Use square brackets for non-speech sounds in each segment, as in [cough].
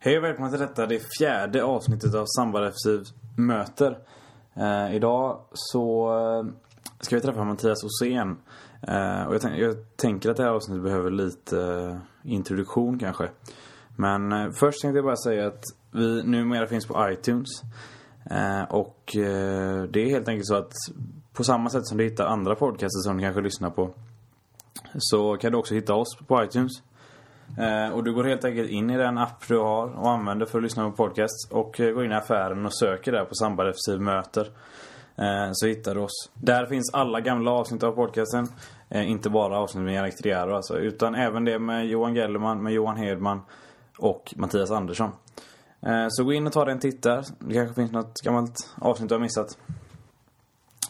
Hej och välkomna till detta, det fjärde avsnittet av Sambal FC möter. Eh, idag så eh, ska vi träffa Mattias Åsén. Eh, och jag, tänk, jag, tänker att det här avsnittet behöver lite eh, introduktion kanske. Men eh, först tänkte jag bara säga att vi numera finns på iTunes. Eh, och eh, det är helt enkelt så att på samma sätt som du hittar andra podcaster som du kanske lyssnar på. Så kan du också hitta oss på iTunes. Eh, och du går helt enkelt in i den app du har och använder för att lyssna på podcasts. Och eh, går in i affären och söker där på Sambal FC möter. Eh, så hittar du oss. Där finns alla gamla avsnitt av podcasten. Eh, inte bara avsnitt med Jannik Triaro alltså. Utan även det med Johan Gellerman, med Johan Hedman och Mattias Andersson. Eh, så gå in och ta dig en titt där. Det kanske finns något gammalt avsnitt du har missat.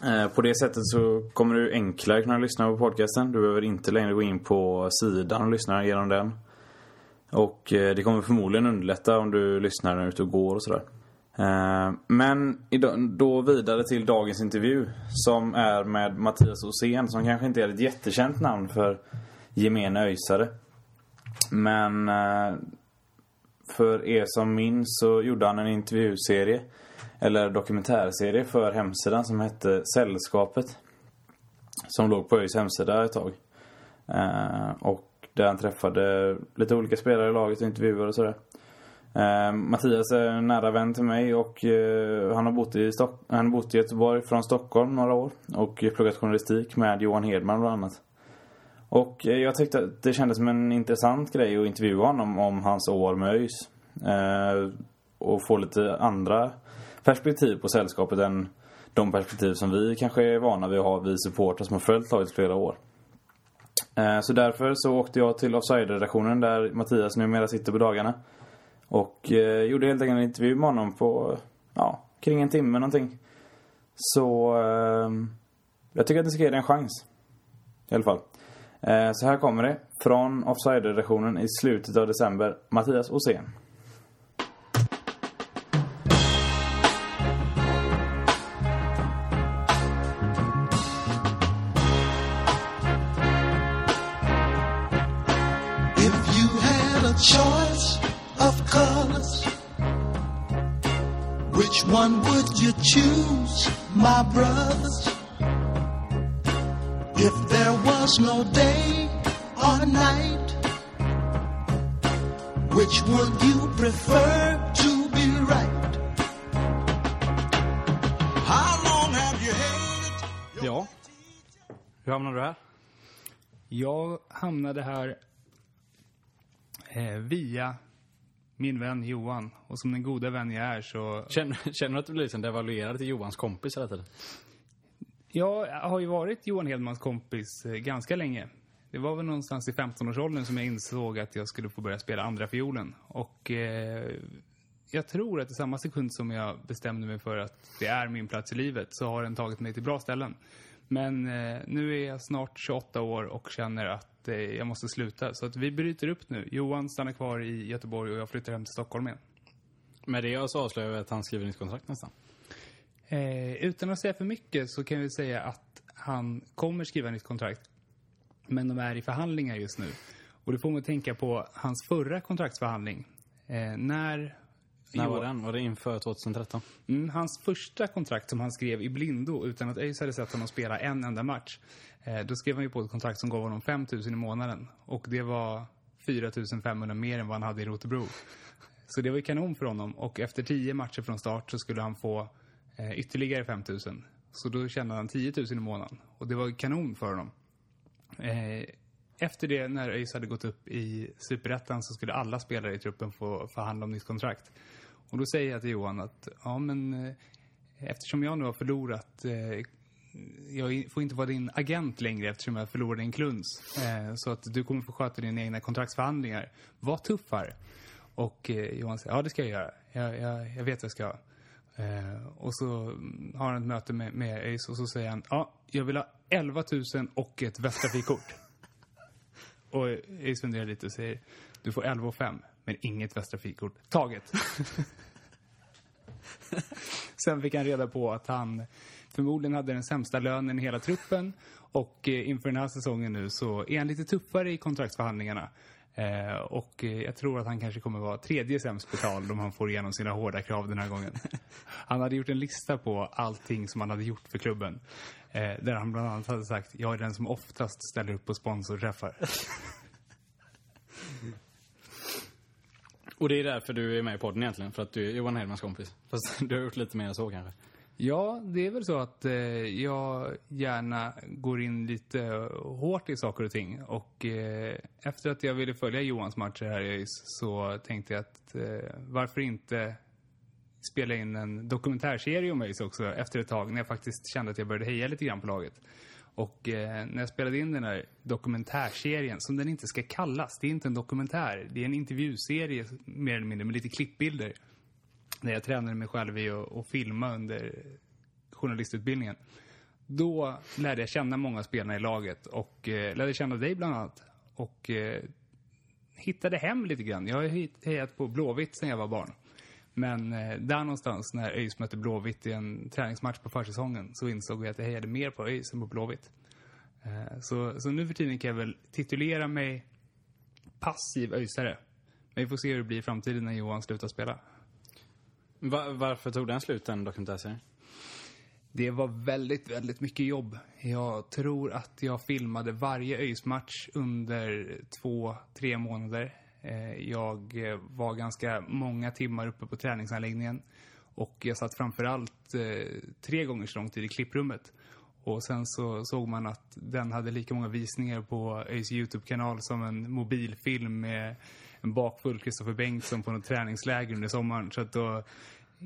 Eh, på det sättet så kommer du enklare kunna lyssna på podcasten. Du behöver inte längre gå in på sidan och lyssna genom den. Och eh, det kommer förmodligen underlätta om du lyssnar när du är ute och går och sådär. Eh, men då vidare till dagens intervju som är med Mattias Åsén som kanske inte är ett jättekänt namn för gemene öjsare. Men eh, för er som minns så gjorde han en intervjuserie eller dokumentärserie för hemsidan som hette Sällskapet. Som låg på ÖIS hemsida ett tag. Och där han träffade lite olika spelare i laget och intervjuade och sådär. Eh, Mattias är en nära vän till mig och eh, han har bott i, Stock- han har bott i Göteborg från Stockholm några år. Och pluggat journalistik med Johan Hedman bland annat. Och eh, jag tyckte att det kändes som en intressant grej att intervjua honom om hans år med ÖIS. Eh, och få lite andra perspektiv på sällskapet än de perspektiv som vi kanske är vana vid att ha, vi supportrar som har följt laget i flera år. Eh, så därför så åkte jag till Offside-redaktionen där Mattias numera sitter på dagarna. Och eh, gjorde helt enkelt en intervju med honom på, ja, kring en timme någonting. Så eh, jag tycker att ni ska ge det en chans. I alla fall. Eh, Så här kommer det. Från Offside-redaktionen i slutet av december. Mattias Åsén. My brothers? If there was no day or night, which would you prefer to be right? How long have you hated? Ja. Hur hamnade du här? Jag hamnade här eh, via min vän Johan. Och som den goda vän jag är så... Känner, känner du att du blir liksom devaluerad till Johans kompis hela tiden? Jag har ju varit Johan Hedmans kompis eh, ganska länge. Det var väl någonstans i 15-årsåldern som jag insåg att jag skulle få börja spela andra fiolen. Och eh, jag tror att i samma sekund som jag bestämde mig för att det är min plats i livet så har den tagit mig till bra ställen. Men eh, nu är jag snart 28 år och känner att eh, jag måste sluta. Så att vi bryter upp nu. Johan stannar kvar i Göteborg och jag flyttar hem till Stockholm igen. Med det så avslöjar vi att han skriver nytt kontrakt nästan. Eh, utan att säga för mycket så kan vi säga att han kommer skriva nytt kontrakt. Men de är i förhandlingar just nu. Och det får att tänka på hans förra kontraktsförhandling. Eh, när... När var den? Var det inför 2013? Mm, hans första kontrakt som han skrev i blindo utan att ÖIS hade sett honom spela en enda match. Eh, då skrev han ju på ett kontrakt som gav honom 5 000 i månaden. Och det var 4 500 mer än vad han hade i Rotebro. Så det var ju kanon för honom. Och efter 10 matcher från start så skulle han få eh, ytterligare 5 000. Så då tjänade han 10 000 i månaden. Och det var ju kanon för honom. Eh, efter det, när ÖIS hade gått upp i Superettan så skulle alla spelare i truppen få förhandla om nytt kontrakt. Och då säger jag till Johan att, ja men eh, eftersom jag nu har förlorat eh, jag får inte vara din agent längre eftersom jag förlorade en kluns. Eh, så att du kommer få sköta dina egna kontraktsförhandlingar. Var tuffare. Och eh, Johan säger, ja det ska jag göra. Jag, jag, jag vet vad jag ska. Eh, och så har han ett möte med, med ÖIS och så säger han, ja, jag vill ha 11 000 och ett Västtrafikkort och ÖIS funderar lite och säger, du får 11 och 5 men inget Västrafikkort. Taget. [laughs] Sen fick han reda på att han förmodligen hade den sämsta lönen i hela truppen och eh, inför den här säsongen nu så är han lite tuffare i kontraktsförhandlingarna. Eh, och eh, jag tror att han kanske kommer vara tredje sämst betald om han får igenom sina hårda krav den här gången. [laughs] Han hade gjort en lista på allting som han hade gjort för klubben. Eh, där han bland annat hade sagt, jag är den som oftast ställer upp på sponsorträffar. [laughs] Och det är därför du är med i podden egentligen, för att du är Johan Hedmans kompis. Fast du har gjort lite mer än så kanske. Ja, det är väl så att eh, jag gärna går in lite hårt i saker och ting. Och eh, efter att jag ville följa Johans matcher här i ÖIS så tänkte jag att eh, varför inte spela in en dokumentärserie om ÖIS också efter ett tag när jag faktiskt kände att jag började heja lite grann på laget. Och eh, när jag spelade in den här dokumentärserien, som den inte ska kallas, det är inte en dokumentär, det är en intervjuserie mer eller mindre med lite klippbilder när jag tränade mig själv i att, att filma under journalistutbildningen. Då lärde jag känna många spelarna i laget och eh, lärde känna dig bland annat. Och eh, hittade hem lite grann. Jag har hejat på Blåvitt sedan jag var barn. Men eh, där någonstans när ÖIS mötte Blåvitt i en träningsmatch på försäsongen så insåg jag att jag hejade mer på ÖIS än på Blåvitt. Eh, så, så nu för tiden kan jag väl titulera mig passiv ÖISare. Men vi får se hur det blir i framtiden när Johan slutar spela. Va- varför tog den slut, den dokumentärserien? Det var väldigt, väldigt mycket jobb. Jag tror att jag filmade varje ÖIS-match under två, tre månader. Eh, jag var ganska många timmar uppe på träningsanläggningen. Och jag satt framförallt eh, tre gånger så lång tid i klipprummet. Och sen så såg man att den hade lika många visningar på ÖIS YouTube-kanal som en mobilfilm med en bakfull Kristoffer Bengtsson på något träningsläger under sommaren. Så att då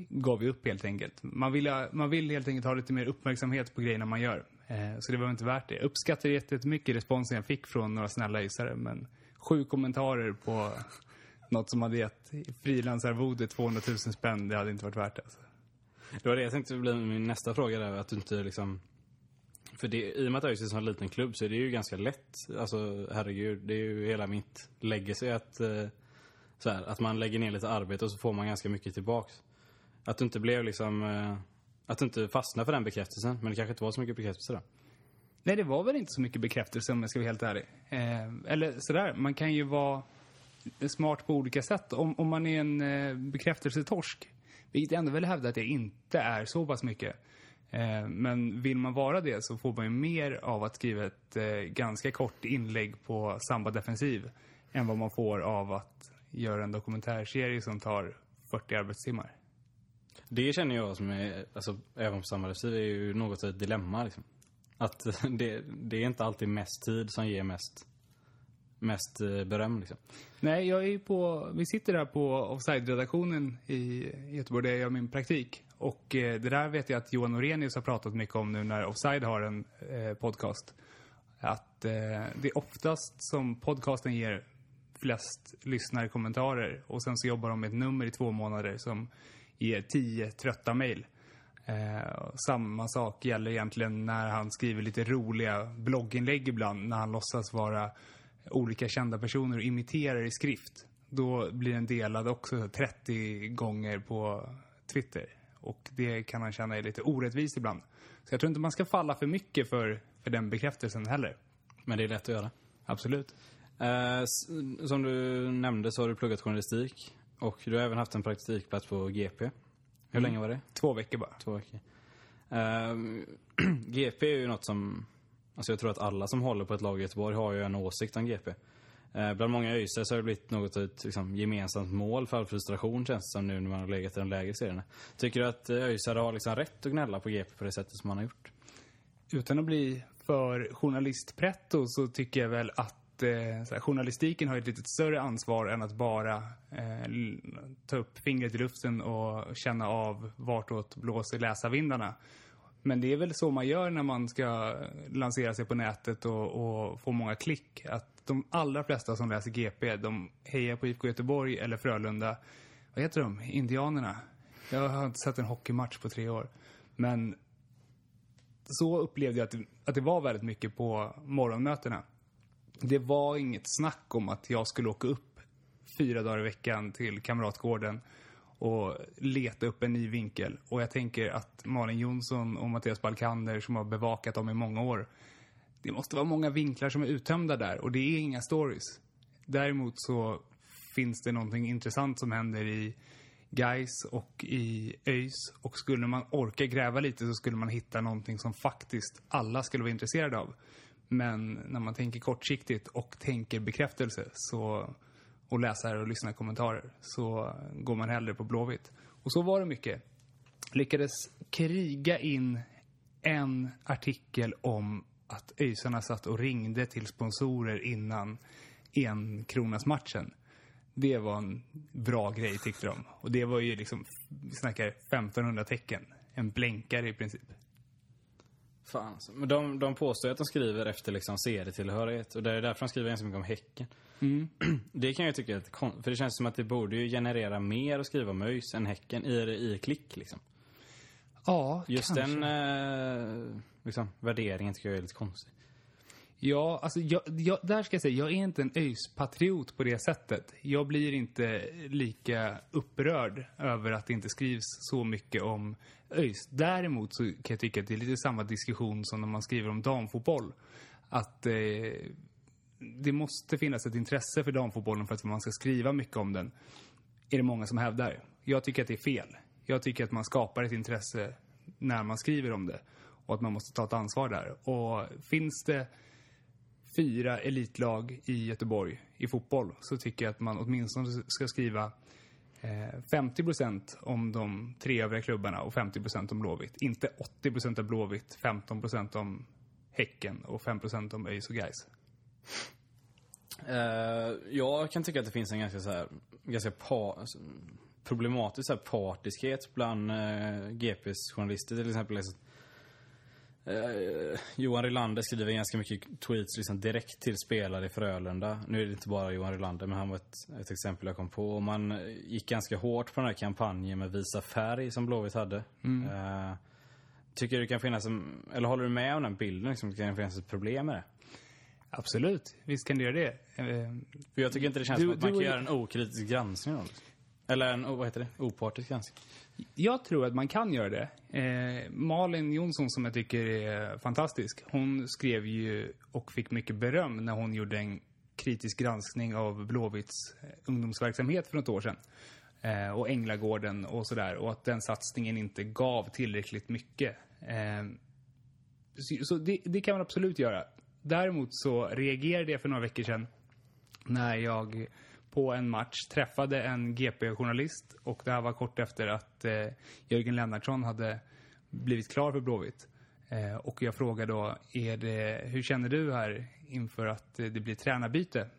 gav vi upp helt enkelt. Man vill, man vill helt enkelt ha lite mer uppmärksamhet på grejerna man gör. Eh, så det var inte värt det. Jag uppskattar jättemycket responsen jag fick från några snälla isare, men sju kommentarer på något som hade gett frilansarvode 200 000 spänn, det hade inte varit värt det. Alltså. Det var det jag tänkte bli min nästa fråga där, att du inte liksom... För det, i och med att ÖIS är en sån liten klubb så är det ju ganska lätt, alltså herregud, det är ju hela mitt legacy att, eh, så här, att man lägger ner lite arbete och så får man ganska mycket tillbaks. Att du inte blev liksom, eh, att du inte fastnade för den bekräftelsen, men det kanske inte var så mycket bekräftelse då. Nej, det var väl inte så mycket bekräftelse om jag ska vara helt ärlig. Eh, eller sådär, man kan ju vara smart på olika sätt. Om, om man är en eh, bekräftelsetorsk, vilket jag ändå vill hävda att det inte är så pass mycket. Eh, men vill man vara det så får man ju mer av att skriva ett eh, ganska kort inlägg på Samba Defensiv än vad man får av att göra en dokumentärserie som tar 40 arbetstimmar. Det känner jag som är, alltså även på Samba Defensiv, är ju något av ett dilemma liksom. Att [laughs] det, det är inte alltid mest tid som ger mest, mest eh, beröm liksom. Nej, jag är på, vi sitter här på Offside-redaktionen i Göteborg där jag gör min praktik. Och eh, det där vet jag att Johan Orenius har pratat mycket om nu när Offside har en eh, podcast. Att eh, det är oftast som podcasten ger flest lyssnarkommentarer och sen så jobbar de med ett nummer i två månader som ger tio trötta mejl. Eh, samma sak gäller egentligen när han skriver lite roliga blogginlägg ibland när han låtsas vara olika kända personer och imiterar i skrift. Då blir den delad också 30 gånger på Twitter. Och det kan han känna är lite orättvist ibland. Så jag tror inte man ska falla för mycket för, för den bekräftelsen heller. Men det är lätt att göra. Absolut. Eh, som du nämnde så har du pluggat journalistik. Och du har även haft en praktikplats på GP. Hur länge var det? Två veckor bara. Två veckor. Eh, [clears throat] GP är ju något som... Alltså jag tror att alla som håller på ett lag i Göteborg har ju en åsikt om GP. Eh, bland många ÖISare så har det blivit något ett liksom, gemensamt mål för all frustration känns det som nu när man har legat i de lägre serierna. Tycker du att eh, ÖIS har liksom rätt att gnälla på GP på det sättet som man har gjort? Utan att bli för journalistpretto så tycker jag väl att eh, så här, journalistiken har ett lite större ansvar än att bara eh, ta upp fingret i luften och känna av vartåt blåser läsarvindarna. Men det är väl så man gör när man ska lansera sig på nätet och, och få många klick. Att de allra flesta som läser GP, de hejar på IFK Göteborg eller Frölunda. Vad heter de? Indianerna? Jag har inte sett en hockeymatch på tre år. Men så upplevde jag att det, att det var väldigt mycket på morgonmötena. Det var inget snack om att jag skulle åka upp fyra dagar i veckan till Kamratgården och leta upp en ny vinkel. Och jag tänker att Malin Jonsson och Mattias Balkander som har bevakat dem i många år. Det måste vara många vinklar som är uttömda där och det är inga stories. Däremot så finns det någonting intressant som händer i Gais och i ÖIS. Och skulle man orka gräva lite så skulle man hitta någonting som faktiskt alla skulle vara intresserade av. Men när man tänker kortsiktigt och tänker bekräftelse så, och läsare och lyssnar kommentarer så går man hellre på Blåvitt. Och så var det mycket. Lyckades kriga in en artikel om att ÖISarna satt och ringde till sponsorer innan en kronas matchen. Det var en bra grej tyckte de. Och det var ju liksom, vi snackar 1500 tecken. En blänkare i princip. Fan alltså. Men de, de påstår att de skriver efter liksom serietillhörighet. Och det är därför de skriver ganska mycket om Häcken. [clears throat] Det kan jag tycka är lite kon- För det känns som att det borde ju generera mer att skriva om ÖIS än Häcken i, i klick liksom. Ja, Just kanske. den eh, liksom, värderingen tycker jag är lite konstig. Ja, alltså jag, jag, där ska jag säga, jag är inte en ÖIS-patriot på det sättet. Jag blir inte lika upprörd över att det inte skrivs så mycket om ÖIS. Däremot så kan jag tycka att det är lite samma diskussion som när man skriver om damfotboll. Att eh, det måste finnas ett intresse för damfotbollen för att man ska skriva mycket om den. Är det många som hävdar. Jag tycker att det är fel. Jag tycker att man skapar ett intresse när man skriver om det. Och att man måste ta ett ansvar där. Och finns det fyra elitlag i Göteborg i fotboll så tycker jag att man åtminstone ska skriva eh, 50% om de tre övriga klubbarna och 50% om Blåvitt. Inte 80% om Blåvitt, 15% om Häcken och 5% om ÖIS och Gais. Eh, jag kan tycka att det finns en ganska så här, ganska pa, alltså, problematisk så här, partiskhet bland eh, uh, GPs journalister till exempel. Liksom, Eh, Johan Rylander skriver ganska mycket tweets liksom, direkt till spelare i Frölunda. Nu är det inte bara Johan Rylander, men han var ett, ett exempel jag kom på. Och man gick ganska hårt på den här kampanjen med Visa färg som Blåvitt hade. Eh, tycker du kan finnas en, eller håller du med om den bilden? Liksom, kan det finnas ett problem med det? Absolut, visst kan det göra det. Eh, För jag tycker inte det känns Du- som att man kan göra en okritisk granskning av det. Eller en, vad heter det, opartisk granskning. Jag tror att man kan göra det. Eh, Malin Jonsson som jag tycker är fantastisk. Hon skrev ju och fick mycket beröm när hon gjorde en kritisk granskning av Blåvitts eh, ungdomsverksamhet för något år sedan. Eh, och Änglagården och sådär. Och att den satsningen inte gav tillräckligt mycket. Eh, så så det, det kan man absolut göra. Däremot så reagerade jag för några veckor sedan när jag på en match träffade en GP-journalist och det här var kort efter att eh, Jörgen Lennartsson hade blivit klar för Blåvitt. Eh, och jag frågade då, är det, hur känner du här inför att eh, det blir tränarbyte?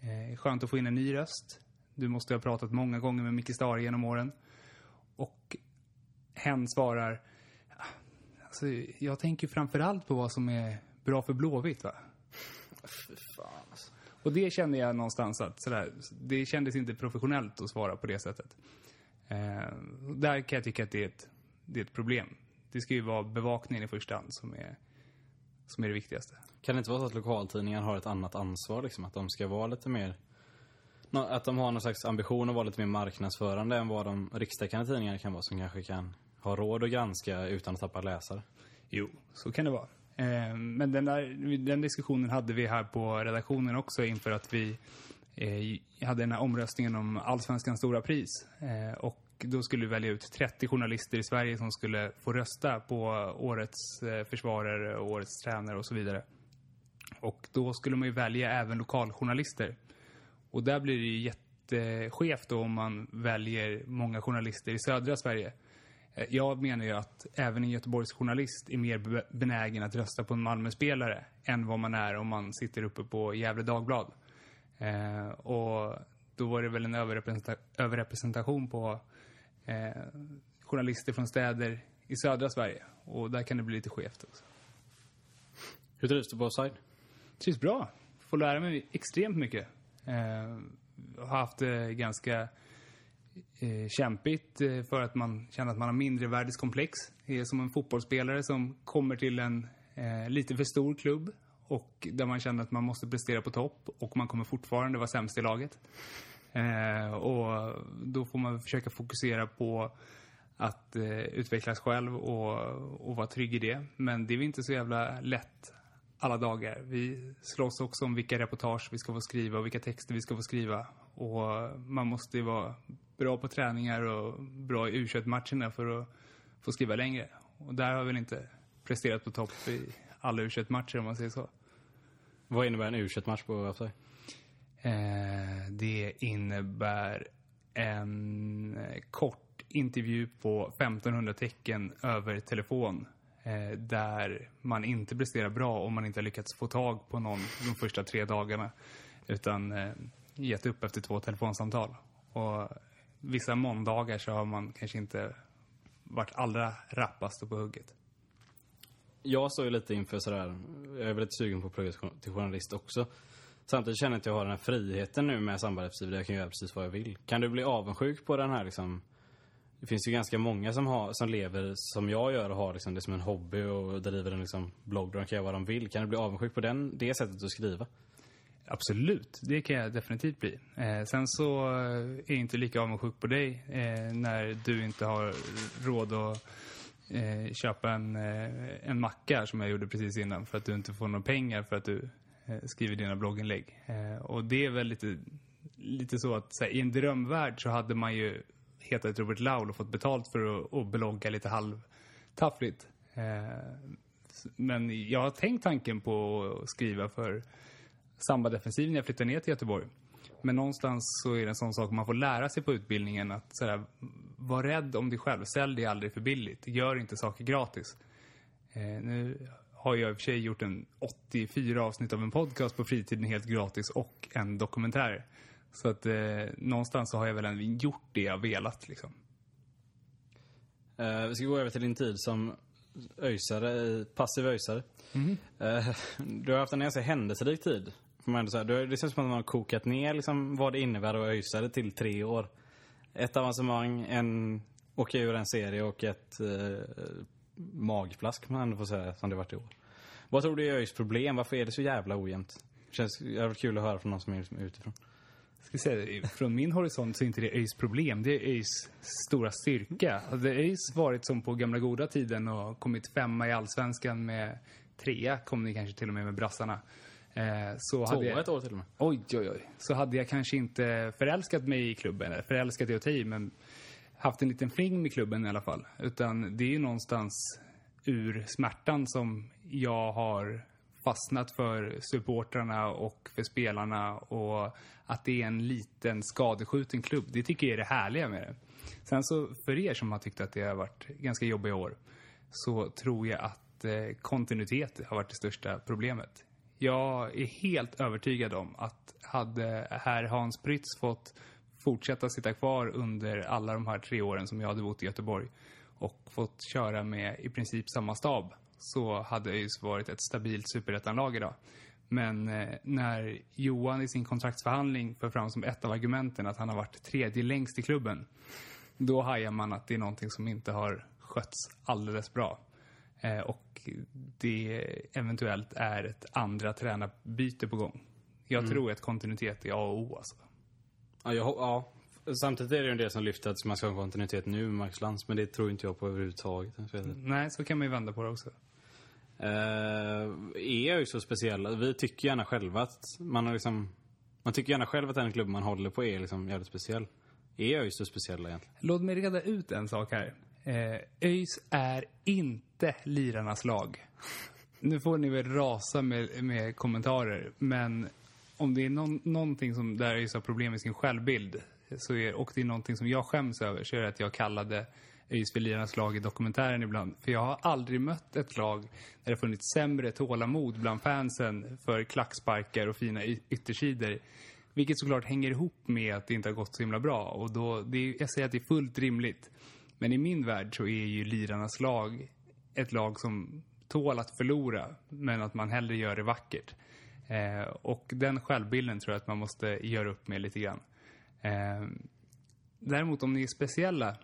Eh, skönt att få in en ny röst. Du måste ha pratat många gånger med Micke Stare genom åren. Och hen svarar, ah, alltså, jag tänker framförallt på vad som är bra för Blåvitt va? Och det kände jag någonstans att sådär, det kändes inte professionellt att svara på det sättet. Eh, där kan jag tycka att det är, ett, det är ett problem. Det ska ju vara bevakningen i första hand som är, som är det viktigaste. Kan det inte vara så att lokaltidningar har ett annat ansvar liksom? Att de ska vara lite mer... Att de har någon slags ambition att vara lite mer marknadsförande än vad de rikstäckande tidningarna kan vara som kanske kan ha råd att granska utan att tappa läsare. Jo, så kan det vara. Eh, men den, där, den diskussionen hade vi här på redaktionen också inför att vi eh, hade den här omröstningen om Allsvenskans stora pris. Eh, och då skulle vi välja ut 30 journalister i Sverige som skulle få rösta på årets eh, försvarare, årets tränare och så vidare. Och då skulle man ju välja även lokaljournalister. Och där blir det ju jätteskevt då om man väljer många journalister i södra Sverige. Eh, Jag menar ju att även en Göteborgs journalist är mer be- benägen att rösta på en Malmö-spelare än vad man är om man sitter uppe på Gävle Dagblad. Eh, och då var det väl en överrepresenta- överrepresentation på eh, journalister från städer i södra Sverige. Och där kan det bli lite skevt också. Hur trivs du på offside? Trivs bra. Får lära mig extremt mycket. Eh, har haft det ganska eh, kämpigt eh, för att man känner att man har mindrevärdeskomplex. Det är som en fotbollsspelare som kommer till en eh, lite för stor klubb och där man känner att man måste prestera på topp och man kommer fortfarande vara sämst i laget. Eh, och då får man försöka fokusera på att eh, utvecklas själv och, och vara trygg i det. Men det är inte så jävla lätt alla dagar. Vi slåss också om vilka reportage vi ska få skriva och vilka texter vi ska få skriva. Och man måste ju vara bra på träningar och bra i u matcherna för att få skriva längre. Och där har vi väl inte presterat på topp i alla u matcher om man säger så. Vad innebär en u match på Website? Eh, det innebär en eh, kort intervju på 1500 tecken över telefon eh, där man inte presterar bra om man inte har lyckats få tag på någon de första tre dagarna utan eh, gett upp efter två telefonsamtal. Och vissa måndagar så har man kanske inte varit allra rappast på hugget. Jag står ju lite inför sådär, jag är lite sugen på att plugga till journalist också. Samtidigt känner jag att jag har den här friheten nu med Samba där jag kan göra precis vad jag vill. Kan du bli avundsjuk på den här liksom det finns ju ganska många som, har, som lever som jag gör och har liksom det som en hobby och driver en liksom blogg där de kan göra vad de vill. Kan du bli avundsjuk på den, det sättet att skriva? Absolut, det kan jag definitivt bli. Eh, sen så är jag inte lika avundsjuk på dig eh, när du inte har råd att eh, köpa en, eh, en macka som jag gjorde precis innan för att du inte får några pengar för att du eh, skriver dina blogginlägg. Eh, och det är väl lite, lite så att så här, i en drömvärld så hade man ju hetat Robert Laul och fått betalt för att, att blogga lite halvtaffligt. Eh, men jag har tänkt tanken på att skriva för samba defensiv när jag flyttade ner till Göteborg. Men någonstans så är det en sån sak man får lära sig på utbildningen att sådär, var rädd om dig själv. Sälj dig aldrig för billigt. Gör inte saker gratis. Eh, nu har jag i och för sig gjort en 84 avsnitt av en podcast på fritiden helt gratis och en dokumentär. Så att eh, någonstans så har jag väl gjort det jag velat liksom. Uh, vi ska gå över till din tid som öjsare, passiv öjsare. Mm. Uh, du har haft en ganska händelserik tid Får man ändå säga. Det känns som att man har kokat ner liksom vad det innebär att öjsa det till tre år. Ett avancemang, en åka ur en serie och ett eh, magplask man ändå får säga som det varit i år. Vad tror du är ÖIS problem? Varför är det så jävla ojämnt? Det Känns jävligt kul att höra från någon som är liksom utifrån. Ska säga, från min horisont så är inte det ÖIS problem. Det är ÖIS stora styrka. Alltså, hade ÖIS varit som på gamla goda tiden och kommit femma i allsvenskan med trea, kom ni kanske till och med med brassarna. Eh, så hade jag, ett år till och med. Oj, oj, oj. Så hade jag kanske inte förälskat mig i klubben, eller förälskat i i, men haft en liten fling med klubben i alla fall. Utan det är ju någonstans ur smärtan som jag har fastnat för supportrarna och för spelarna och att det är en liten skadeskjuten klubb. Det tycker jag är det härliga med det. Sen så för er som har tyckt att det har varit ganska jobbiga år så tror jag att eh, kontinuitet har varit det största problemet. Jag är helt övertygad om att hade herr Hans Prytz fått fortsätta sitta kvar under alla de här tre åren som jag hade bott i Göteborg och fått köra med i princip samma stab så hade ÖIS varit ett stabilt superettanlag idag. Men eh, när Johan i sin kontraktsförhandling för fram som ett av argumenten att han har varit tredje längst i klubben, då hajar man att det är någonting som inte har skötts alldeles bra. Eh, och det eventuellt är ett andra tränarbyte på gång. Jag mm. tror att kontinuitet är A och O alltså. Ja, jag, ja. Samtidigt är det ju en del som lyfter att man ska ha kontinuitet nu med Max Lantz, men det tror inte jag på överhuvudtaget. Nej, så kan man ju vända på det också. Uh, är ju så speciella. Vi tycker gärna själva att man har liksom... Man tycker gärna själv att den klubb man håller på är liksom jävligt speciell. Är ÖIS så speciella egentligen? Låt mig reda ut en sak här. Eh, ÖIS är inte lirarnas lag. Nu får ni väl rasa med, med kommentarer, men om det är någon, någonting som där ÖIS har problem med sin självbild så är, och det är någonting som jag skäms över så är det att jag kallade ÖIS för lirarnas lag i dokumentären ibland. För jag har aldrig mött ett lag där det funnits sämre tålamod bland fansen för klacksparkar och fina yttersidor. Vilket såklart hänger ihop med att det inte har gått så himla bra. Och då, det är, jag säger att det är fullt rimligt. Men i min värld så är ju lirarnas lag ett lag som tål att förlora, men att man hellre gör det vackert. Eh, och den självbilden tror jag att man måste göra upp med lite grann. Eh, däremot om ni är speciella,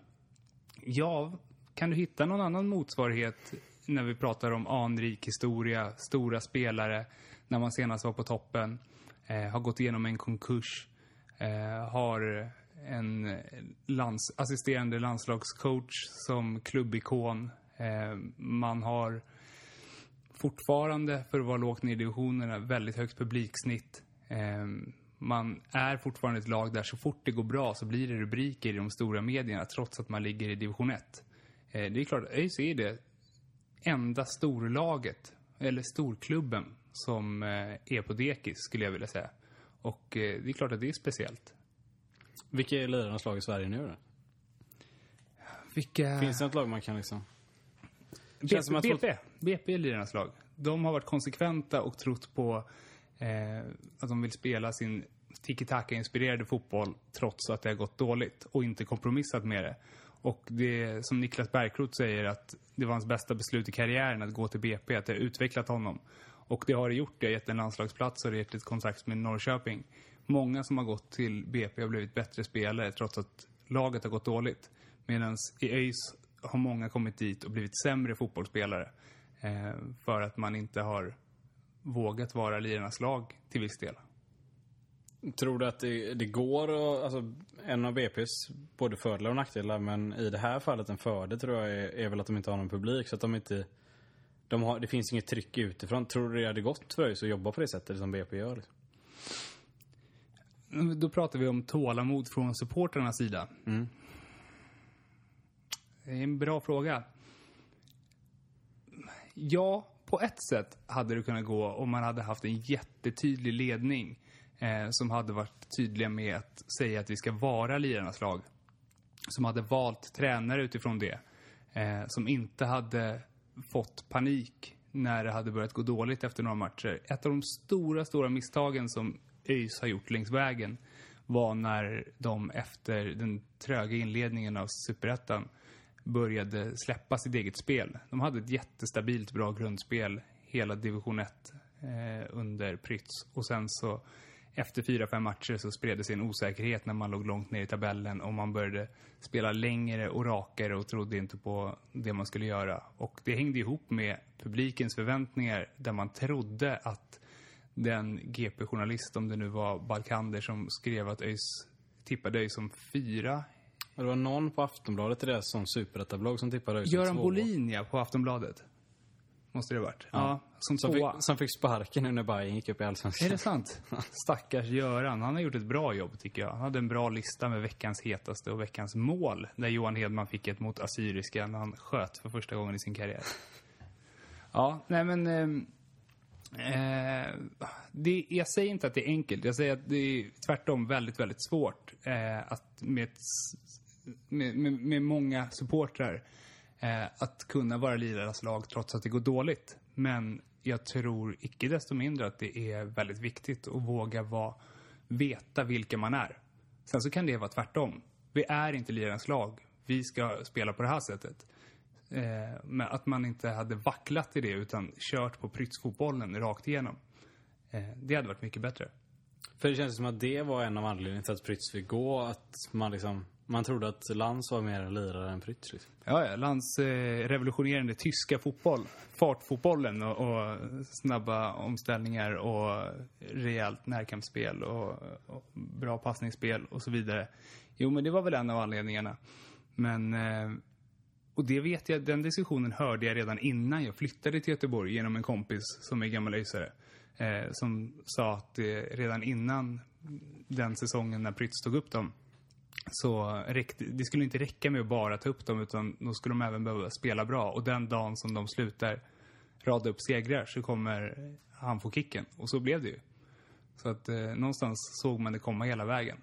ja, kan du hitta någon annan motsvarighet när vi pratar om anrik historia, stora spelare, när man senast var på toppen, eh, har gått igenom en konkurs, eh, har en lands, assisterande landslagscoach som klubbikon. Eh, man har fortfarande, för att vara lågt ner i divisionerna, väldigt högt publiksnitt. Eh, man är fortfarande ett lag där så fort det går bra så blir det rubriker i de stora medierna trots att man ligger i division 1. Eh, det är klart, ÖIS är det enda storlaget, eller storklubben, som eh, är på dekis skulle jag vilja säga. Och eh, det är klart att det är speciellt. Vilka är lirarnas lag i Sverige nu då? Vilka... Finns det något lag man kan liksom... BP, som att BP, BP är lirarnas lag. De har varit konsekventa och trott på eh, att de vill spela sin tiki-taka-inspirerade fotboll trots att det har gått dåligt och inte kompromissat med det. Och det som Niklas Bergkrot säger att det var hans bästa beslut i karriären att gå till BP, att det har utvecklat honom. Och det har det gjort. Det har gett en landslagsplats och det har gett ett kontrakt med Norrköping. Många som har gått till BP har blivit bättre spelare trots att laget har gått dåligt. Medan i ÖIS har många kommit dit och blivit sämre fotbollsspelare. Eh, för att man inte har vågat vara lirarnas lag till viss del. Tror du att det, det går att, alltså en av BP's både fördelar och nackdelar men i det här fallet en fördel tror jag är, är väl att de inte har någon publik så att de inte de har, det finns inget tryck utifrån. Tror du det hade gått för ÖIS att jobba på det sättet som BP gör? Liksom? Då pratar vi om tålamod från supporternas sida. Det är en bra fråga. Ja, på ett sätt hade det kunnat gå om man hade haft en jättetydlig ledning eh, som hade varit tydliga med att säga att vi ska vara lirarnas lag. Som hade valt tränare utifrån det. Eh, som inte hade fått panik när det hade börjat gå dåligt efter några matcher. Ett av de stora, stora misstagen som ÖIS har gjort längs vägen var när de efter den tröga inledningen av Superettan började släppa sitt eget spel. De hade ett jättestabilt bra grundspel hela division 1 eh, under Prytz. Och sen så efter fyra, fem matcher så spred det sig en osäkerhet när man låg långt ner i tabellen och man började spela längre och rakare och trodde inte på det man skulle göra. Och det hängde ihop med publikens förväntningar där man trodde att den GP-journalist, om det nu var Balkander, som skrev att ÖIS tippade ÖIS som fyra. Och det var någon på Aftonbladet i deras sån superettablogg som tippade ÖIS som Göran tvåa. Bolin, ja, på Aftonbladet. Måste det ha varit. Ja, som Som tvåa. fick, som fick sparken nu när Bayern gick upp i Allsvenskan. Är det sant? Stackars Göran. Han har gjort ett bra jobb tycker jag. Han hade en bra lista med veckans hetaste och veckans mål. Där Johan Hedman fick ett mot Assyriska när han sköt för första gången i sin karriär. [laughs] Ja, nej men... ehm, Eh, det, jag säger inte att det är enkelt. Jag säger att det är tvärtom väldigt, väldigt svårt eh, att med, ett med, med, med många supportrar eh, att kunna vara lirarnas lag trots att det går dåligt. Men jag tror icke desto mindre att det är väldigt viktigt att våga vara, veta vilka man är. Sen så kan det vara tvärtom. Vi är inte lirarnas lag. Vi ska spela på det här sättet. Eh, men att man inte hade vacklat i det utan kört på prytsfotbollen rakt igenom. Eh, det hade varit mycket bättre. För det känns som att det var en av anledningarna till att Prytz fick gå. Att man liksom, man trodde att Lans var mer lirare än Prytz liksom. Ja, ja. Lands eh, revolutionerande tyska fotboll. Fartfotbollen och, och snabba omställningar och rejält närkampsspel och, och bra passningsspel och så vidare. Jo, men det var väl en av anledningarna. Men, eh, och det vet jag, den diskussionen hörde jag redan innan jag flyttade till Göteborg genom en kompis som är gammal ÖISare. Eh, som sa att eh, redan innan den säsongen när Prytz tog upp dem så räckte, det skulle inte räcka med att bara ta upp dem utan då skulle de även behöva spela bra. Och den dagen som de slutar rada upp segrar så kommer han få kicken. Och så blev det ju. Så att eh, någonstans såg man det komma hela vägen.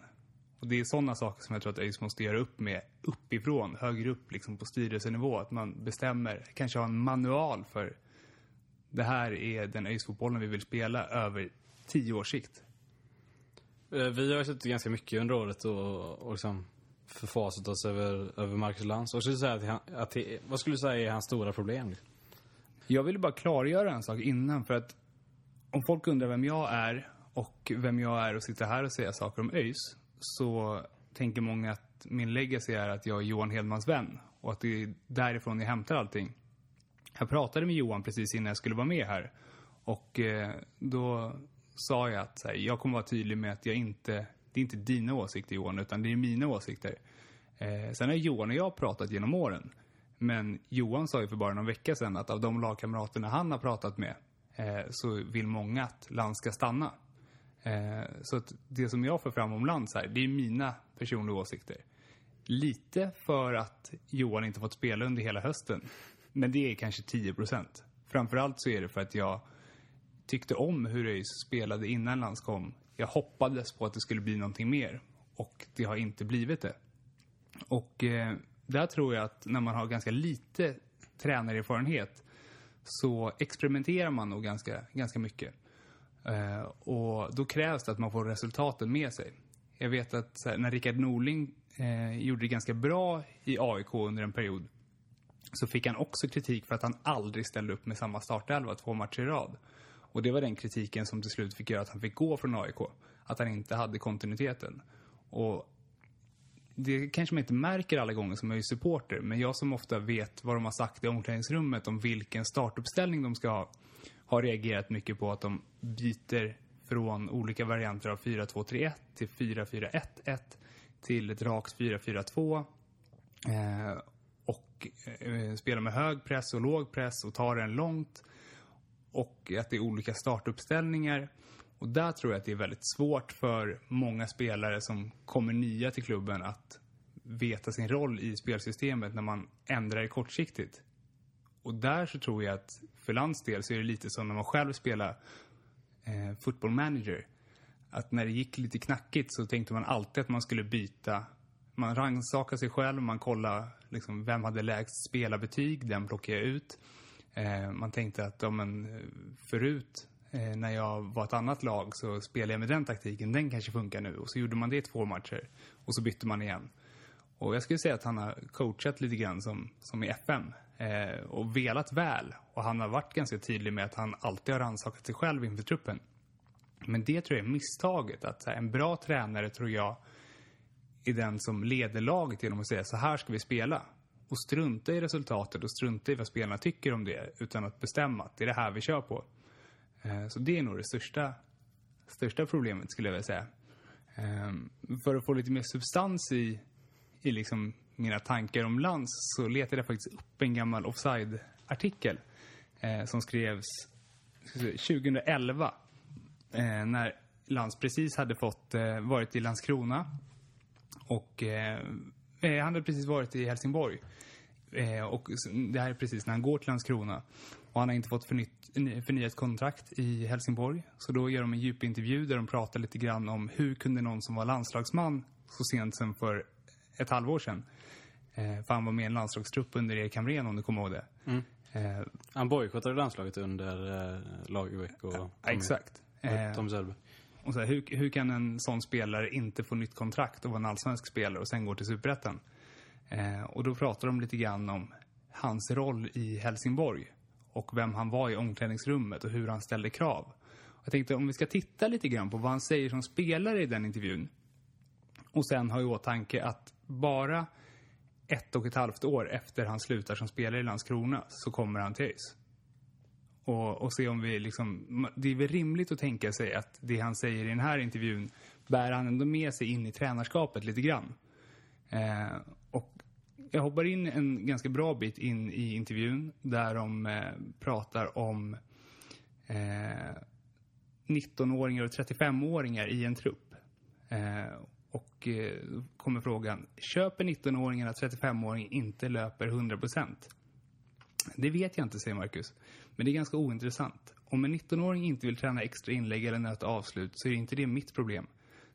Och det är sådana saker som jag tror att ÖIS måste göra upp med uppifrån, högre upp liksom på styrelsenivå. Att man bestämmer, kanske har en manual för det här är den ÖIS-fotbollen vi vill spela över tio års sikt. Eh, Vi har suttit ganska mycket under året och, och liksom förfasat oss över, över Marcus Lantz. Och skulle du säga att, han- att det, vad skulle du säga är hans stora problem? Jag ville bara klargöra en sak innan för att om folk undrar vem jag är och vem jag är och sitter här och säger saker om ÖIS så tänker många att min legacy är att jag är Johan Hedmans vän och att det är därifrån jag hämtar allting. Jag pratade med Johan precis innan jag skulle vara med här och eh, då sa jag att här, jag kommer vara tydlig med att jag inte, det är inte dina åsikter Johan utan det är mina åsikter. Eh, sen har Johan och jag pratat genom åren Men Johan sa ju för bara någon vecka sedan att av de lagkamraterna han har pratat med eh, så vill många att land ska stanna. Eh, så att det som jag får fram om Lantz här, det är mina personliga åsikter. Lite för att Johan inte fått spela under hela hösten. Men det är kanske 10 procent. Framförallt så är det för att jag tyckte om hur ÖIS spelade innan Lantz kom. Jag hoppades på att det skulle bli någonting mer. Och det har inte blivit det. Och eh, där tror jag att när man har ganska lite tränarerfarenhet så experimenterar man nog ganska, ganska mycket. Eh, och då krävs det att man får resultaten med sig. Jag vet att här, när Rickard Norling eh, gjorde det ganska bra i AIK under en period så fick han också kritik för att han aldrig ställde upp med samma startelva två matcher i rad. Och det var den kritiken som till slut fick göra att han fick gå från AIK. Att han inte hade kontinuiteten. Och det kanske man inte märker alla gånger som jag är supporter, men jag som ofta vet vad de har sagt i omklädningsrummet om vilken startuppställning de ska ha, har reagerat mycket på att de byter från olika varianter av 4-2-3-1 till 4-4-1-1 till ett rakt 4-4-2. Eh, och eh, spelar med hög press och låg press och tar den långt. Och att det är olika startuppställningar. Och där tror jag att det är väldigt svårt för många spelare som kommer nya till klubben att veta sin roll i spelsystemet när man ändrar det kortsiktigt. Och där så tror jag att för Lands del så är det lite som när man själv spelar eh, football manager. Att när det gick lite knackigt så tänkte man alltid att man skulle byta. Man rannsakade sig själv, man kollade liksom, vem hade lägst spelarbetyg, den plockade jag ut. Eh, man tänkte att ja, men, eh, förut eh, när jag var ett annat lag så spelade jag med den taktiken, den kanske funkar nu. Och så gjorde man det i två matcher och så bytte man igen. Och jag skulle säga att han har coachat lite grann som, som i FM eh, och velat väl. Och han har varit ganska tydlig med att han alltid har rannsakat sig själv inför truppen. Men det tror jag är misstaget. Att här, en bra tränare tror jag är den som leder laget genom att säga så här ska vi spela. Och strunta i resultatet och strunta i vad spelarna tycker om det. Utan att bestämma att det är det här vi kör på. Eh, så det är nog det största, största problemet skulle jag vilja säga. Eh, för att få lite mer substans i, i liksom mina tankar om Lantz, så letade jag faktiskt upp en gammal offside-artikel eh, som skrevs 2011 eh, när Lantz precis hade fått eh, varit i Landskrona och eh, eh han hade precis varit i Helsingborg. Eh, och det här är precis när han går till Landskrona. Och han har inte fått förnytt, förnyat kontrakt i Helsingborg. Så då gör de en djupintervju där de pratar lite grann om hur kunde någon som var landslagsman så sent som för ett halvår sedan. Eh, för han var med i en landslagstrupp under Erik Hamrén om du kommer ihåg det. Mm. Eh, Han bojkottade landslaget under eh, Lagerbäck och ja, exakt. Eh, Tom Söderberg. Och så här, hur, hur kan en sån spelare inte få nytt kontrakt och vara en allsvensk spelare och sen gå till superettan? Eh, och då pratar de lite grann om hans roll i Helsingborg och vem han var i omklädningsrummet och hur han ställde krav. Jag tänkte om vi ska titta lite grann på vad han säger som spelare i den intervjun och sen ha i åtanke att bara ett och ett halvt år efter han slutar som spelare i Landskrona så kommer han till ÖIS. Och, och se om vi liksom, det är väl rimligt att tänka sig att det han säger i den här intervjun bär han ändå med sig in i tränarskapet lite grann. Eh, och jag hoppar in en ganska bra bit in i intervjun där de eh, pratar om eh, 19-åringar och 35-åringar i en trupp. Eh, och eh, kommer frågan, köper 19-åringen att 35-åringen inte löper 100%? Det vet jag inte, säger Marcus. Men det är ganska ointressant. Om en 19-åring inte vill träna extra inlägg eller nöta avslut så är inte det mitt problem.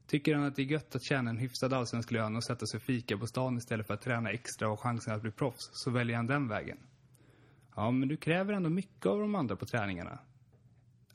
Tycker han att det är gött att tjäna en hyfsad allsvensk lön och sätta sig och fika på stan istället för att träna extra och chansen att bli proffs, så väljer han den vägen. Ja, men du kräver ändå mycket av de andra på träningarna.